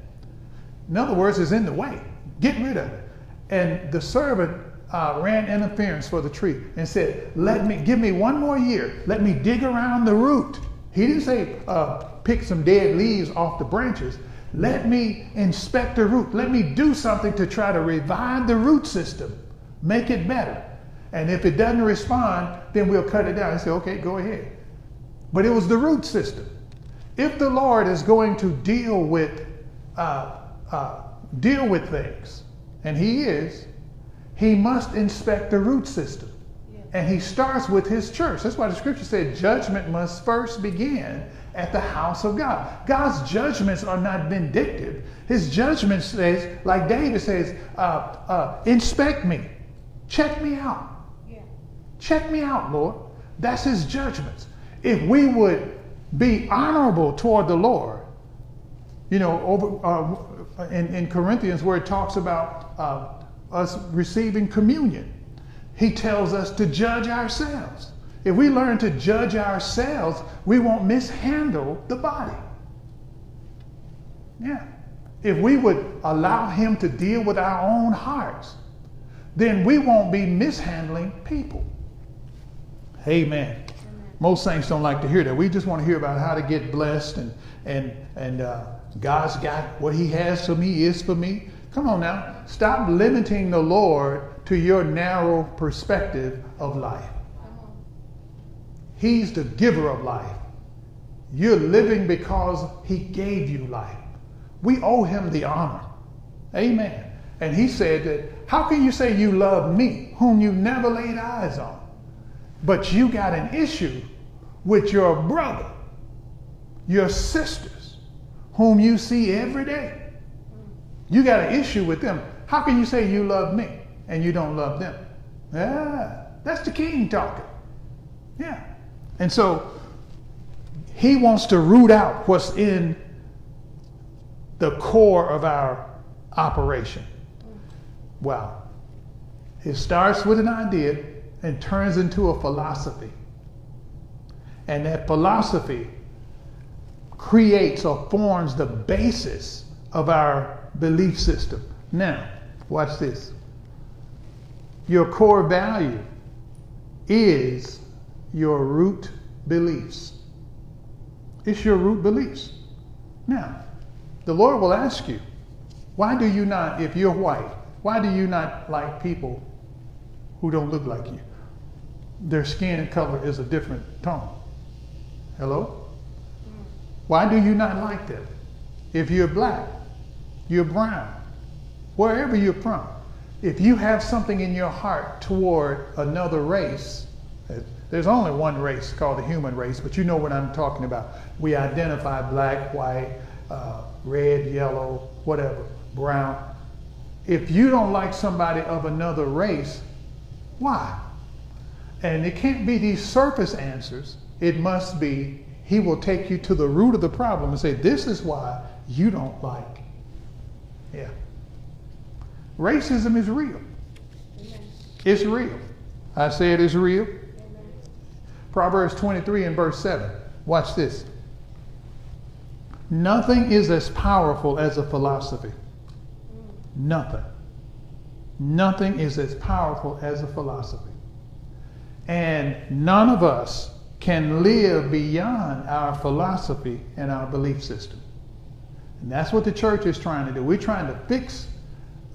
S2: In other words, it's in the way. Get rid of it. And the servant uh, ran interference for the tree and said, "Let me give me one more year. Let me dig around the root." He didn't say uh, pick some dead leaves off the branches. Let me inspect the root. Let me do something to try to revive the root system, make it better. And if it doesn't respond, then we'll cut it down and say, okay, go ahead. But it was the root system. If the Lord is going to deal with uh, uh, deal with things, and He is, He must inspect the root system. And He starts with His church. That's why the Scripture said judgment must first begin at the house of God. God's judgments are not vindictive. His judgment says, like David says, uh, uh inspect me, check me out. Check me out, Lord. That's his judgments. If we would be honorable toward the Lord. You know, over uh, in, in Corinthians, where it talks about uh, us receiving communion, he tells us to judge ourselves. If we learn to judge ourselves, we won't mishandle the body. Yeah. If we would allow him to deal with our own hearts, then we won't be mishandling people. Amen. Most saints don't like to hear that. We just want to hear about how to get blessed and and and uh, God's got what He has for me is for me. Come on now, stop limiting the Lord to your narrow perspective of life. He's the giver of life. You're living because He gave you life. We owe Him the honor. Amen. And He said that, how can you say you love me, whom you never laid eyes on? But you got an issue with your brother, your sisters, whom you see every day. You got an issue with them. How can you say you love me and you don't love them? Yeah, that's the king talking. Yeah. And so he wants to root out what's in the core of our operation. Well, It starts with an idea and turns into a philosophy. And that philosophy creates or forms the basis of our belief system. Now, watch this. Your core value is your root beliefs. It's your root beliefs. Now, the Lord will ask you, why do you not, if you're white, why do you not like people who don't look like you? their skin color is a different tone. Hello? Why do you not like them? If you're black, you're brown, wherever you're from, if you have something in your heart toward another race, there's only one race called the human race, but you know what I'm talking about. We identify black, white, uh, red, yellow, whatever, brown. If you don't like somebody of another race, why? And it can't be these surface answers. It must be, he will take you to the root of the problem and say, this is why you don't like. Yeah. Racism is real. Amen. It's real. I say it is real. Amen. Proverbs 23 and verse 7. Watch this. Nothing is as powerful as a philosophy. Nothing. Nothing is as powerful as a philosophy. And none of us can live beyond our philosophy and our belief system. And that's what the church is trying to do. We're trying to fix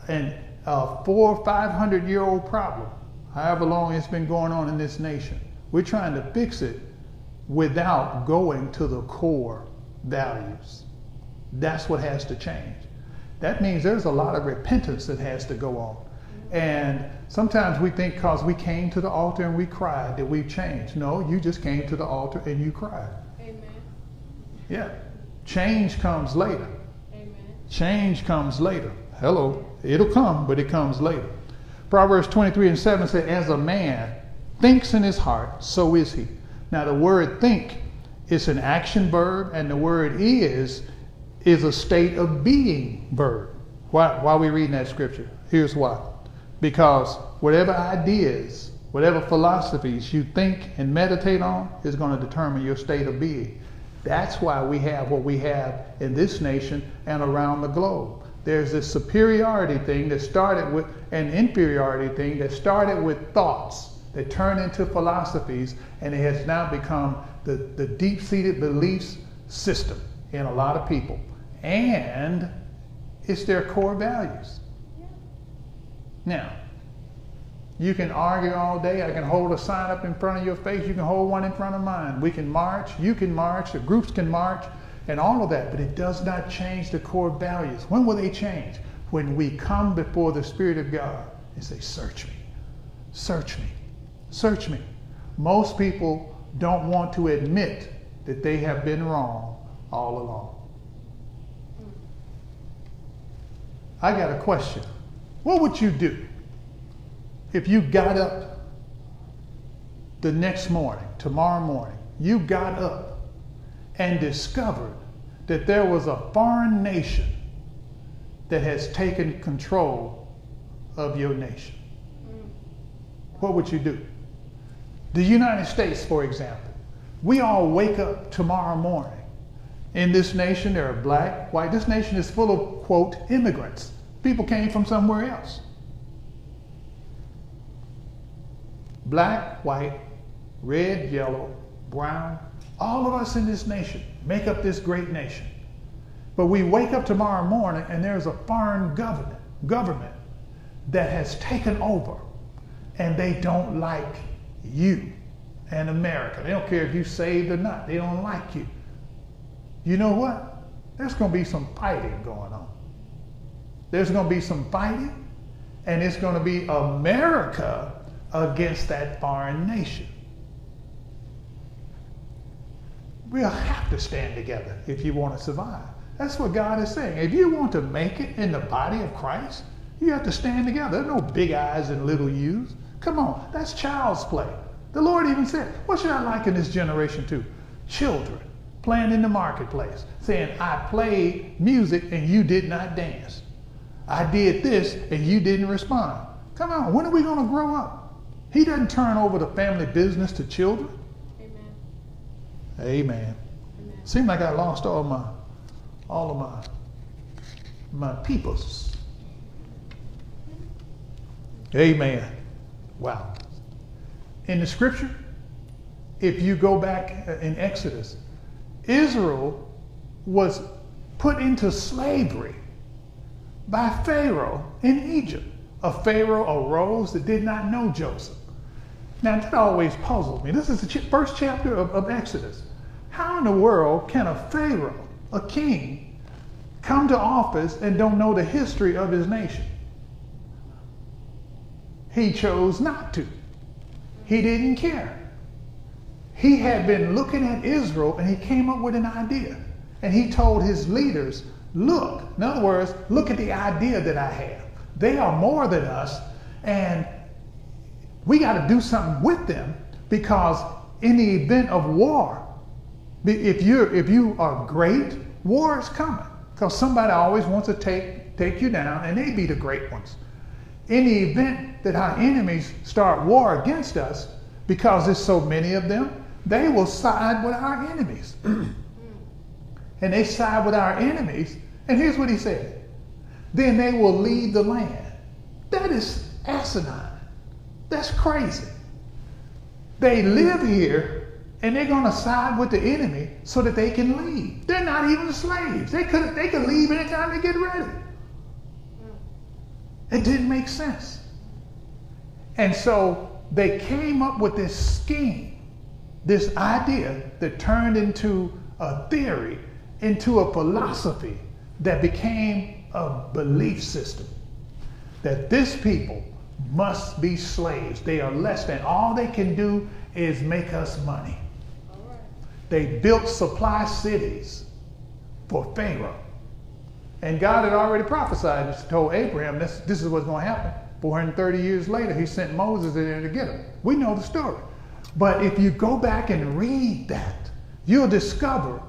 S2: an, a four or five hundred year old problem, however long it's been going on in this nation. We're trying to fix it without going to the core values. That's what has to change. That means there's a lot of repentance that has to go on. And sometimes we think because we came to the altar and we cried that we've changed. No, you just came to the altar and you cried. Amen. Yeah. Change comes later. Change comes later. Hello. It'll come, but it comes later. Proverbs 23 and 7 said, As a man thinks in his heart, so is he. Now, the word think is an action verb, and the word is is a state of being verb. Why, why are we reading that scripture? Here's why. Because whatever ideas, whatever philosophies you think and meditate on is going to determine your state of being. That's why we have what we have in this nation and around the globe. There's this superiority thing that started with an inferiority thing that started with thoughts that turned into philosophies and it has now become the, the deep seated beliefs system in a lot of people. And it's their core values. Now, you can argue all day. I can hold a sign up in front of your face. You can hold one in front of mine. We can march. You can march. The groups can march and all of that. But it does not change the core values. When will they change? When we come before the Spirit of God and say, Search me. Search me. Search me. Most people don't want to admit that they have been wrong all along. I got a question. What would you do if you got up the next morning, tomorrow morning, you got up and discovered that there was a foreign nation that has taken control of your nation, what would you do? The United States, for example, we all wake up tomorrow morning. In this nation, there are black, white. This nation is full of, quote, immigrants. People came from somewhere else. Black, white, red, yellow, brown, all of us in this nation make up this great nation. But we wake up tomorrow morning and there's a foreign government, government that has taken over and they don't like you and America. They don't care if you saved or not. They don't like you. You know what? There's going to be some fighting going on. There's going to be some fighting, and it's going to be America against that foreign nation. We'll have to stand together if you want to survive. That's what God is saying. If you want to make it in the body of Christ, you have to stand together. There's no big eyes and little U's. Come on, that's child's play. The Lord even said, What should I liken this generation to? Children playing in the marketplace, saying, I played music and you did not dance. I did this and you didn't respond. Come on, when are we going to grow up? He doesn't turn over the family business to children. Amen. Amen. Amen. Seems like I lost all my all of my my peoples. Amen. Wow. In the scripture, if you go back uh, in Exodus, Israel was put into slavery by Pharaoh in Egypt. A Pharaoh arose that did not know Joseph. Now, that always puzzled me. This is the first chapter of, of Exodus. How in the world can a Pharaoh, a king, come to office and don't know the history of his nation? He chose not to. He didn't care. He had been looking at Israel and he came up with an idea. And he told his leaders, Look, in other words, look at the idea that I have. They are more than us, and we got to do something with them because in the event of war, if you if you are great, war is coming because somebody always wants to take take you down, and they be the great ones. In the event that our enemies start war against us, because there's so many of them, they will side with our enemies. and they side with our enemies. And here's what he said then they will leave the land. That is asinine. That's crazy. They live here and they're going to side with the enemy so that they can leave. They're not even slaves. They could, they could leave anytime they get ready. It didn't make sense. And so they came up with this scheme, this idea that turned into a theory, into a philosophy that became a belief system. That this people must be slaves. They are less than. All they can do is make us money. They built supply cities for Pharaoh. And God had already prophesied and told Abraham this, this is what's going to happen. 430 years later, he sent Moses in there to get him. We know the story. But if you go back and read that, you'll discover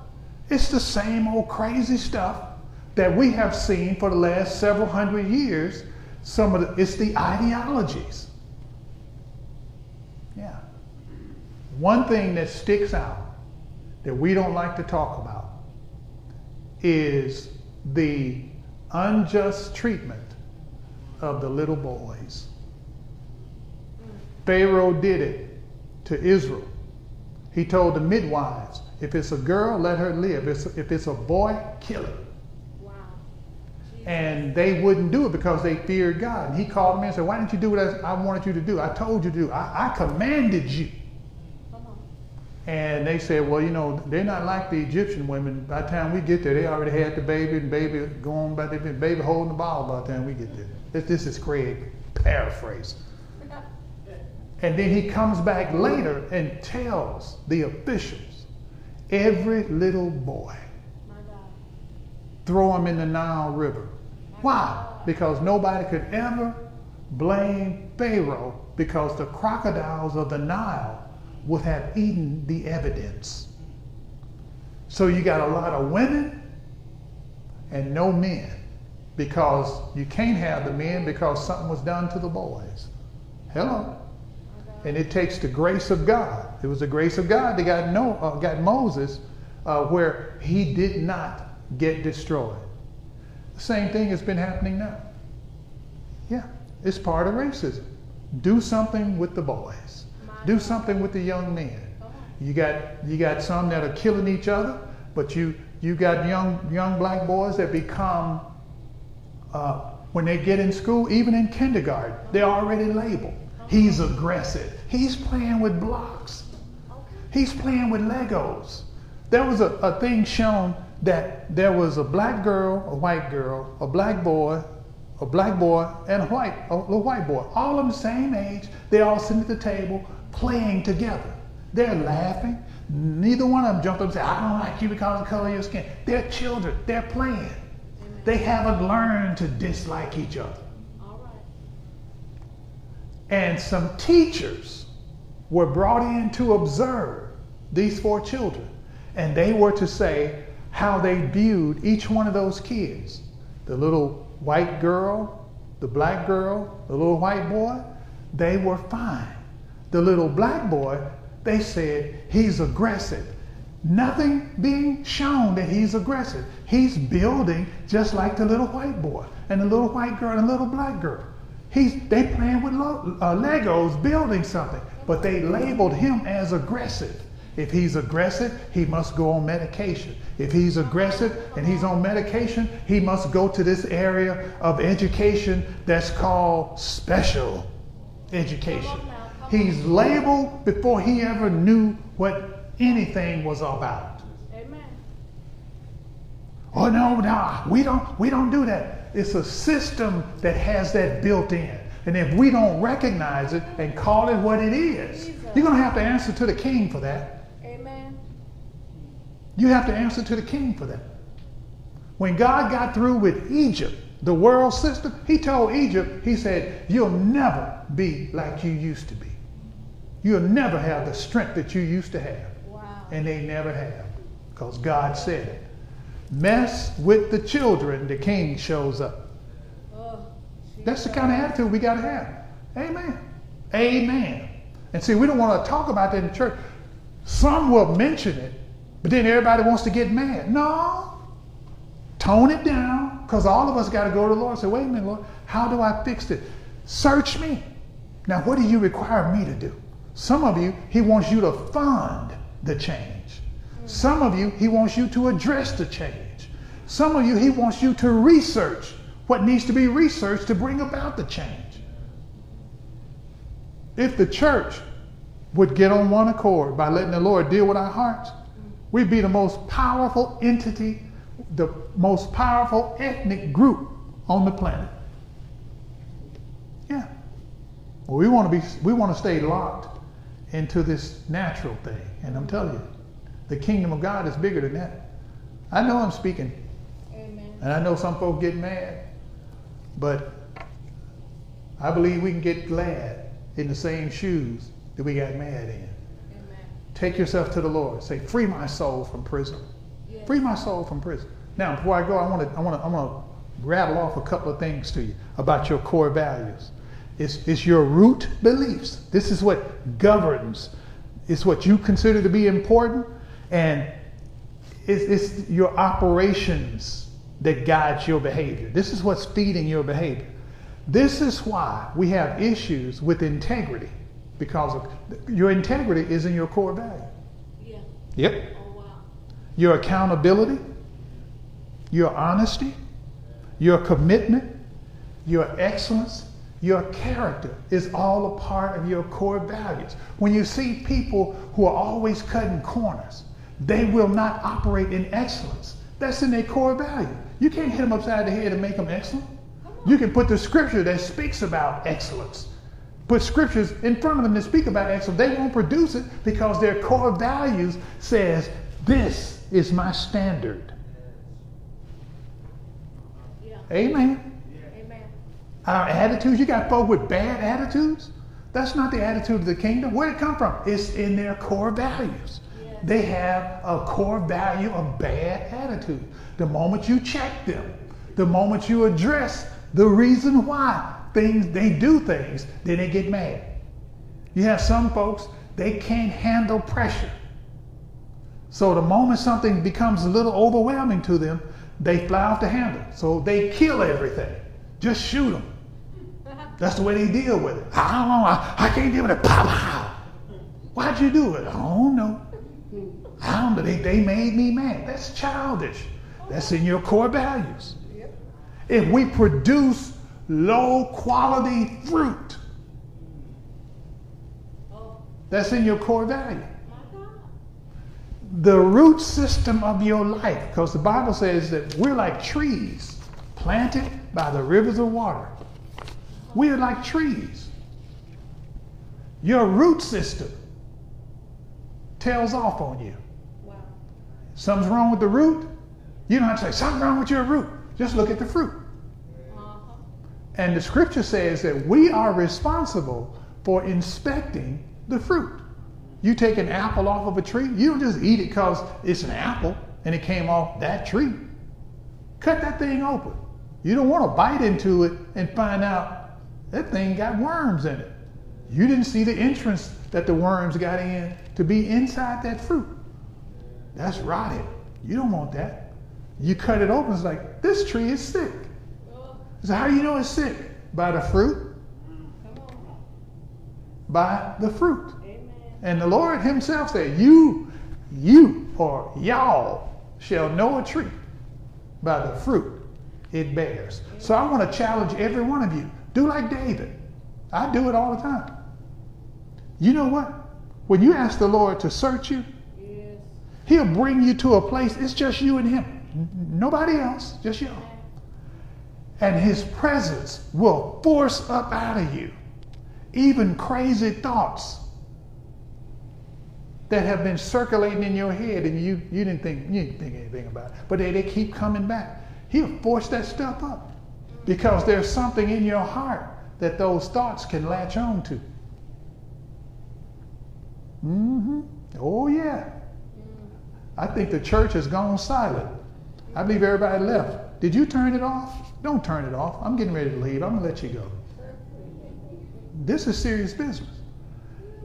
S2: it's the same old crazy stuff that we have seen for the last several hundred years. Some of the, it's the ideologies. Yeah. One thing that sticks out that we don't like to talk about is the unjust treatment of the little boys. Pharaoh did it to Israel. He told the midwives, if it's a girl, let her live. If it's a boy, kill him. And they wouldn't do it because they feared God. And he called them in and said, Why didn't you do what I wanted you to do? I told you to do. I, I commanded you. And they said, well, you know, they're not like the Egyptian women. By the time we get there, they already had the baby and baby going by the baby holding the ball by the time we get there. This, this is Craig paraphrasing. And then he comes back later and tells the officials, every little boy, throw him in the Nile River. Why? Because nobody could ever blame Pharaoh because the crocodiles of the Nile would have eaten the evidence. So you got a lot of women and no men because you can't have the men because something was done to the boys. Hello. And it takes the grace of God. It was the grace of God that got, no, uh, got Moses uh, where he did not get destroyed. Same thing has been happening now. Yeah, it's part of racism. Do something with the boys. Do something with the young men. You got you got some that are killing each other, but you you got young young black boys that become uh, when they get in school, even in kindergarten, they're already labeled. He's aggressive. He's playing with blocks. He's playing with Legos. There was a, a thing shown that there was a black girl, a white girl, a black boy, a black boy, and a white, a little white boy, all of them the same age. They all sitting at the table playing together. They're laughing. Neither one of them jumped up and said, I don't like you because of the color of your skin. They're children. They're playing. They haven't learned to dislike each other. And some teachers were brought in to observe these four children. And they were to say how they viewed each one of those kids the little white girl, the black girl, the little white boy. They were fine. The little black boy, they said, he's aggressive. Nothing being shown that he's aggressive. He's building just like the little white boy and the little white girl and the little black girl. He's, they playing with uh, Legos, building something, but they labeled him as aggressive. If he's aggressive, he must go on medication. If he's aggressive and he's on medication, he must go to this area of education that's called special education. He's labeled before he ever knew what anything was about. Amen. Oh no, no, we don't we don't do that. It's a system that has that built in. And if we don't recognize it and call it what it is, you're going to have to answer to the king for that. You have to answer to the king for that. When God got through with Egypt, the world system, he told Egypt, he said, You'll never be like you used to be. You'll never have the strength that you used to have. Wow. And they never have because God said it mess with the children, the king shows up. Oh, That's the kind of attitude we got to have. Amen. Amen. And see, we don't want to talk about that in church. Some will mention it, but then everybody wants to get mad. No. Tone it down, because all of us got to go to the Lord and say, wait a minute, Lord, how do I fix it? Search me. Now, what do you require me to do? Some of you, he wants you to fund the change. Some of you, he wants you to address the change. Some of you, he wants you to research what needs to be researched to bring about the change. If the church would get on one accord by letting the Lord deal with our hearts, we'd be the most powerful entity, the most powerful ethnic group on the planet. Yeah. Well, we want to be we want to stay locked into this natural thing. And I'm telling you, the kingdom of God is bigger than that. I know I'm speaking. Amen. And I know some folks get mad. But I believe we can get glad in the same shoes that we got mad in. Take yourself to the Lord. Say, free my soul from prison. Free my soul from prison. Now, before I go, I want to I want to I want to rattle off a couple of things to you about your core values. It's, it's your root beliefs. This is what governs. It's what you consider to be important and it's, it's your operations that guides your behavior. This is what's feeding your behavior. This is why we have issues with integrity because of, your integrity is in your core value. Yeah. Yep. Oh, wow. Your accountability, your honesty, your commitment, your excellence, your character is all a part of your core values. When you see people who are always cutting corners, they will not operate in excellence. That's in their core value. You can't hit them upside the head and make them excellent. You can put the scripture that speaks about excellence. Put scriptures in front of them to speak about it, so They won't produce it because their core values says, this is my standard. Yeah. Amen. Amen. Our attitudes, you got folk with bad attitudes. That's not the attitude of the kingdom. Where did it come from? It's in their core values. They have a core value of bad attitude. The moment you check them, the moment you address the reason why things they do things, then they get mad. You have some folks, they can't handle pressure. So the moment something becomes a little overwhelming to them, they fly off the handle. So they kill everything. Just shoot them. That's the way they deal with it. I don't know. I, I can't deal with it. Pow, pow. Why'd you do it? I don't know. I don't know. They, they made me mad. That's childish. That's in your core values. If we produce low quality fruit, that's in your core value. The root system of your life, because the Bible says that we're like trees planted by the rivers of water. We're like trees. Your root system tells off on you. Wow. Something's wrong with the root. You don't have to say, something's wrong with your root. Just look at the fruit. And the scripture says that we are responsible for inspecting the fruit. You take an apple off of a tree, you don't just eat it because it's an apple and it came off that tree. Cut that thing open. You don't want to bite into it and find out that thing got worms in it. You didn't see the entrance that the worms got in to be inside that fruit. That's rotted. You don't want that. You cut it open, it's like, this tree is sick. So, how do you know it's sick? By the fruit? By the fruit. Amen. And the Lord Himself said, You, you, or y'all shall know a tree by the fruit it bears. So I want to challenge every one of you. Do like David. I do it all the time. You know what? When you ask the Lord to search you, yes. He'll bring you to a place, it's just you and Him. Nobody else, just you. And His presence will force up out of you even crazy thoughts that have been circulating in your head and you, you didn't think you didn't think anything about it. But they, they keep coming back. He'll force that stuff up. Because there's something in your heart that those thoughts can latch on to. Mm-hmm. Oh, yeah. I think the church has gone silent. I believe everybody left. Did you turn it off? Don't turn it off. I'm getting ready to leave. I'm going to let you go. This is serious business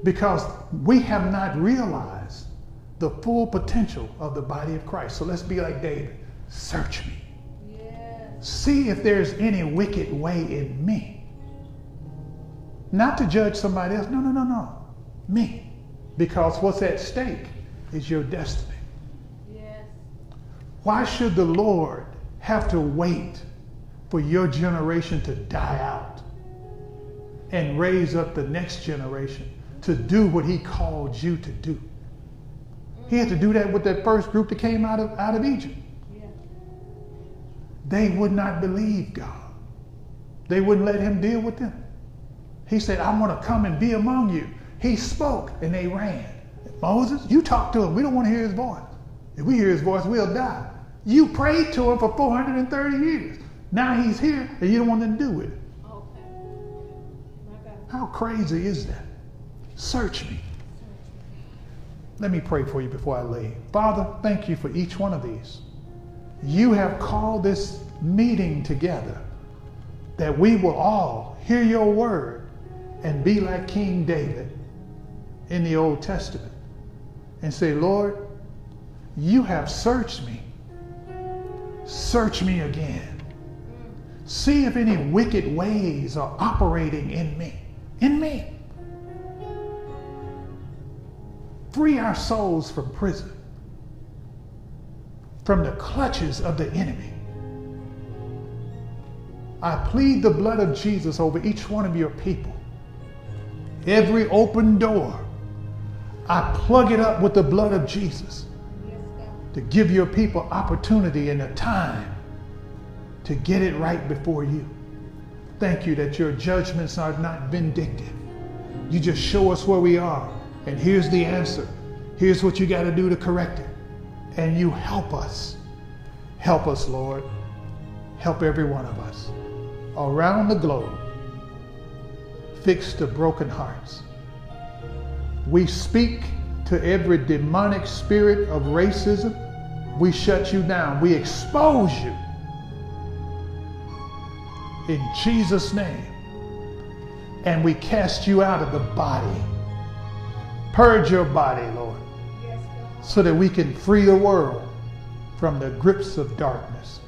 S2: because we have not realized the full potential of the body of Christ. So let's be like David. Search me. See if there's any wicked way in me. Not to judge somebody else. No, no, no, no. Me. Because what's at stake is your destiny. Yes. Why should the Lord have to wait for your generation to die out and raise up the next generation to do what he called you to do? He had to do that with that first group that came out of, out of Egypt. They would not believe God. They wouldn't let him deal with them. He said, I want to come and be among you. He spoke and they ran. Moses, you talk to him. We don't want to hear his voice. If we hear his voice, we'll die. You prayed to him for 430 years. Now he's here and you don't want to do with it. Okay. How crazy is that? Search me. Let me pray for you before I leave. Father, thank you for each one of these you have called this meeting together that we will all hear your word and be like King David in the Old Testament and say, Lord, you have searched me. Search me again. See if any wicked ways are operating in me. In me. Free our souls from prison from the clutches of the enemy. I plead the blood of Jesus over each one of your people. Every open door, I plug it up with the blood of Jesus to give your people opportunity and a time to get it right before you. Thank you that your judgments are not vindictive. You just show us where we are, and here's the answer. Here's what you got to do to correct it and you help us. Help us, Lord. Help every one of us around the globe. Fix the broken hearts. We speak to every demonic spirit of racism. We shut you down. We expose you. In Jesus' name. And we cast you out of the body. Purge your body, Lord, so that we can free the world from the grips of darkness.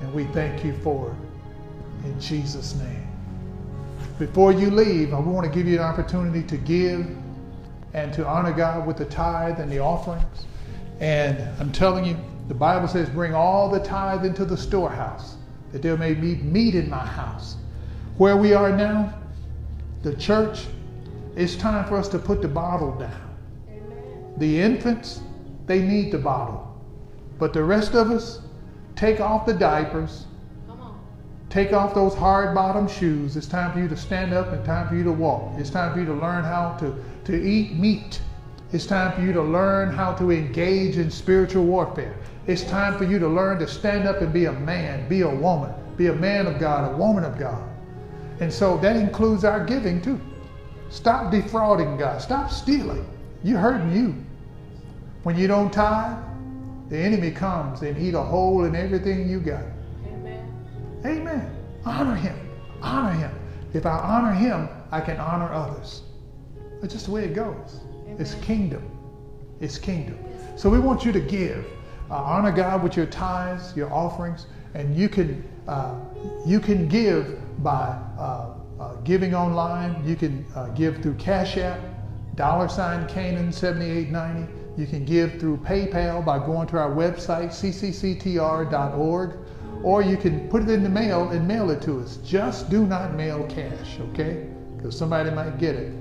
S2: And we thank you for it in Jesus' name. Before you leave, I want to give you an opportunity to give and to honor God with the tithe and the offerings. And I'm telling you, the Bible says, bring all the tithe into the storehouse, that there may be meat in my house. Where we are now, the church, it's time for us to put the bottle down. Amen. The infants, they need the bottle. But the rest of us, take off the diapers, take off those hard bottom shoes. It's time for you to stand up and time for you to walk. It's time for you to learn how to, to eat meat. It's time for you to learn how to engage in spiritual warfare. It's time for you to learn to stand up and be a man, be a woman, be a man of God, a woman of God. And so that includes our giving too. Stop defrauding God. Stop stealing. You're hurting you. When you don't tithe, the enemy comes and eat a hole in everything you got. Amen. Amen. Honor him. Honor him. If I honor him, I can honor others. That's just the way it goes. Amen. It's kingdom. It's kingdom. So we want you to give. Uh, honor God with your tithes, your offerings, and you can uh, you can give by uh, uh giving online. You can uh, give through Cash App, dollar sign Canaan seventy eight ninety. You can give through PayPal by going to our website ccctr.org, or you can put it in the mail and mail it to us. Just do not mail cash, okay? Because somebody might get it.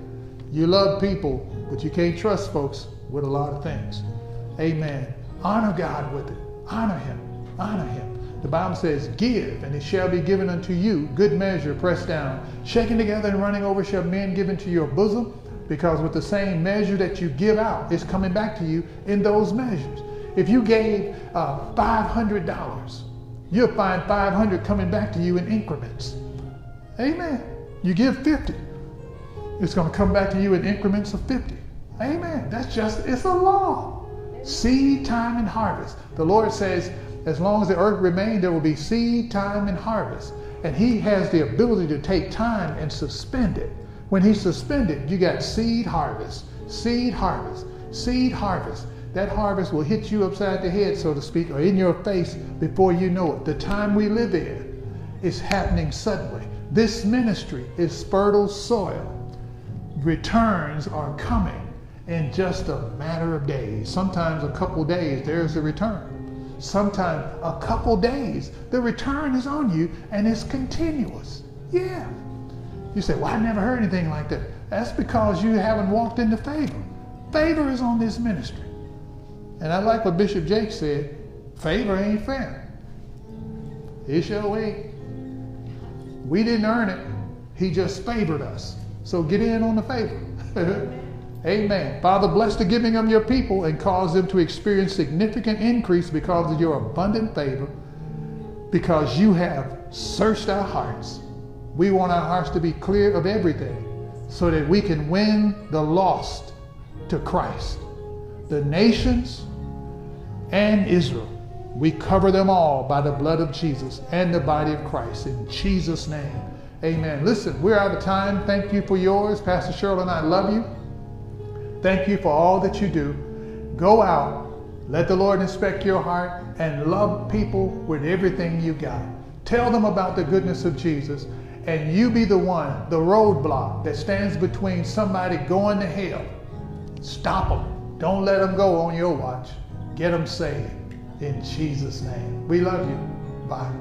S2: You love people, but you can't trust folks with a lot of things. Amen. Honor God with it. Honor Him. Honor Him. The Bible says, Give, and it shall be given unto you, good measure, pressed down, shaken together and running over, shall men give into your bosom. Because with the same measure that you give out, it's coming back to you in those measures. If you gave uh, $500, you'll find 500 coming back to you in increments. Amen. You give 50, it's going to come back to you in increments of 50. Amen. That's just, it's a law. Seed time and harvest. The Lord says, as long as the earth remains, there will be seed time and harvest. And He has the ability to take time and suspend it. When He suspended, you got seed harvest, seed harvest, seed harvest. That harvest will hit you upside the head, so to speak, or in your face before you know it. The time we live in is happening suddenly. This ministry is fertile soil. Returns are coming in just a matter of days. Sometimes a couple days, there's a return. Sometimes a couple days, the return is on you and it's continuous. Yeah. You say, Well, I never heard anything like that. That's because you haven't walked into favor. Favor is on this ministry. And I like what Bishop Jakes said favor ain't fair. It sure ain't. We didn't earn it, He just favored us. So get in on the favor. Amen. Father, bless the giving of your people and cause them to experience significant increase because of your abundant favor, because you have searched our hearts. We want our hearts to be clear of everything so that we can win the lost to Christ. The nations and Israel, we cover them all by the blood of Jesus and the body of Christ. In Jesus' name, amen. Listen, we're out of time. Thank you for yours. Pastor Cheryl and I love you. Thank you for all that you do. Go out, let the Lord inspect your heart, and love people with everything you got. Tell them about the goodness of Jesus, and you be the one, the roadblock that stands between somebody going to hell. Stop them. Don't let them go on your watch. Get them saved. In Jesus' name. We love you. Bye.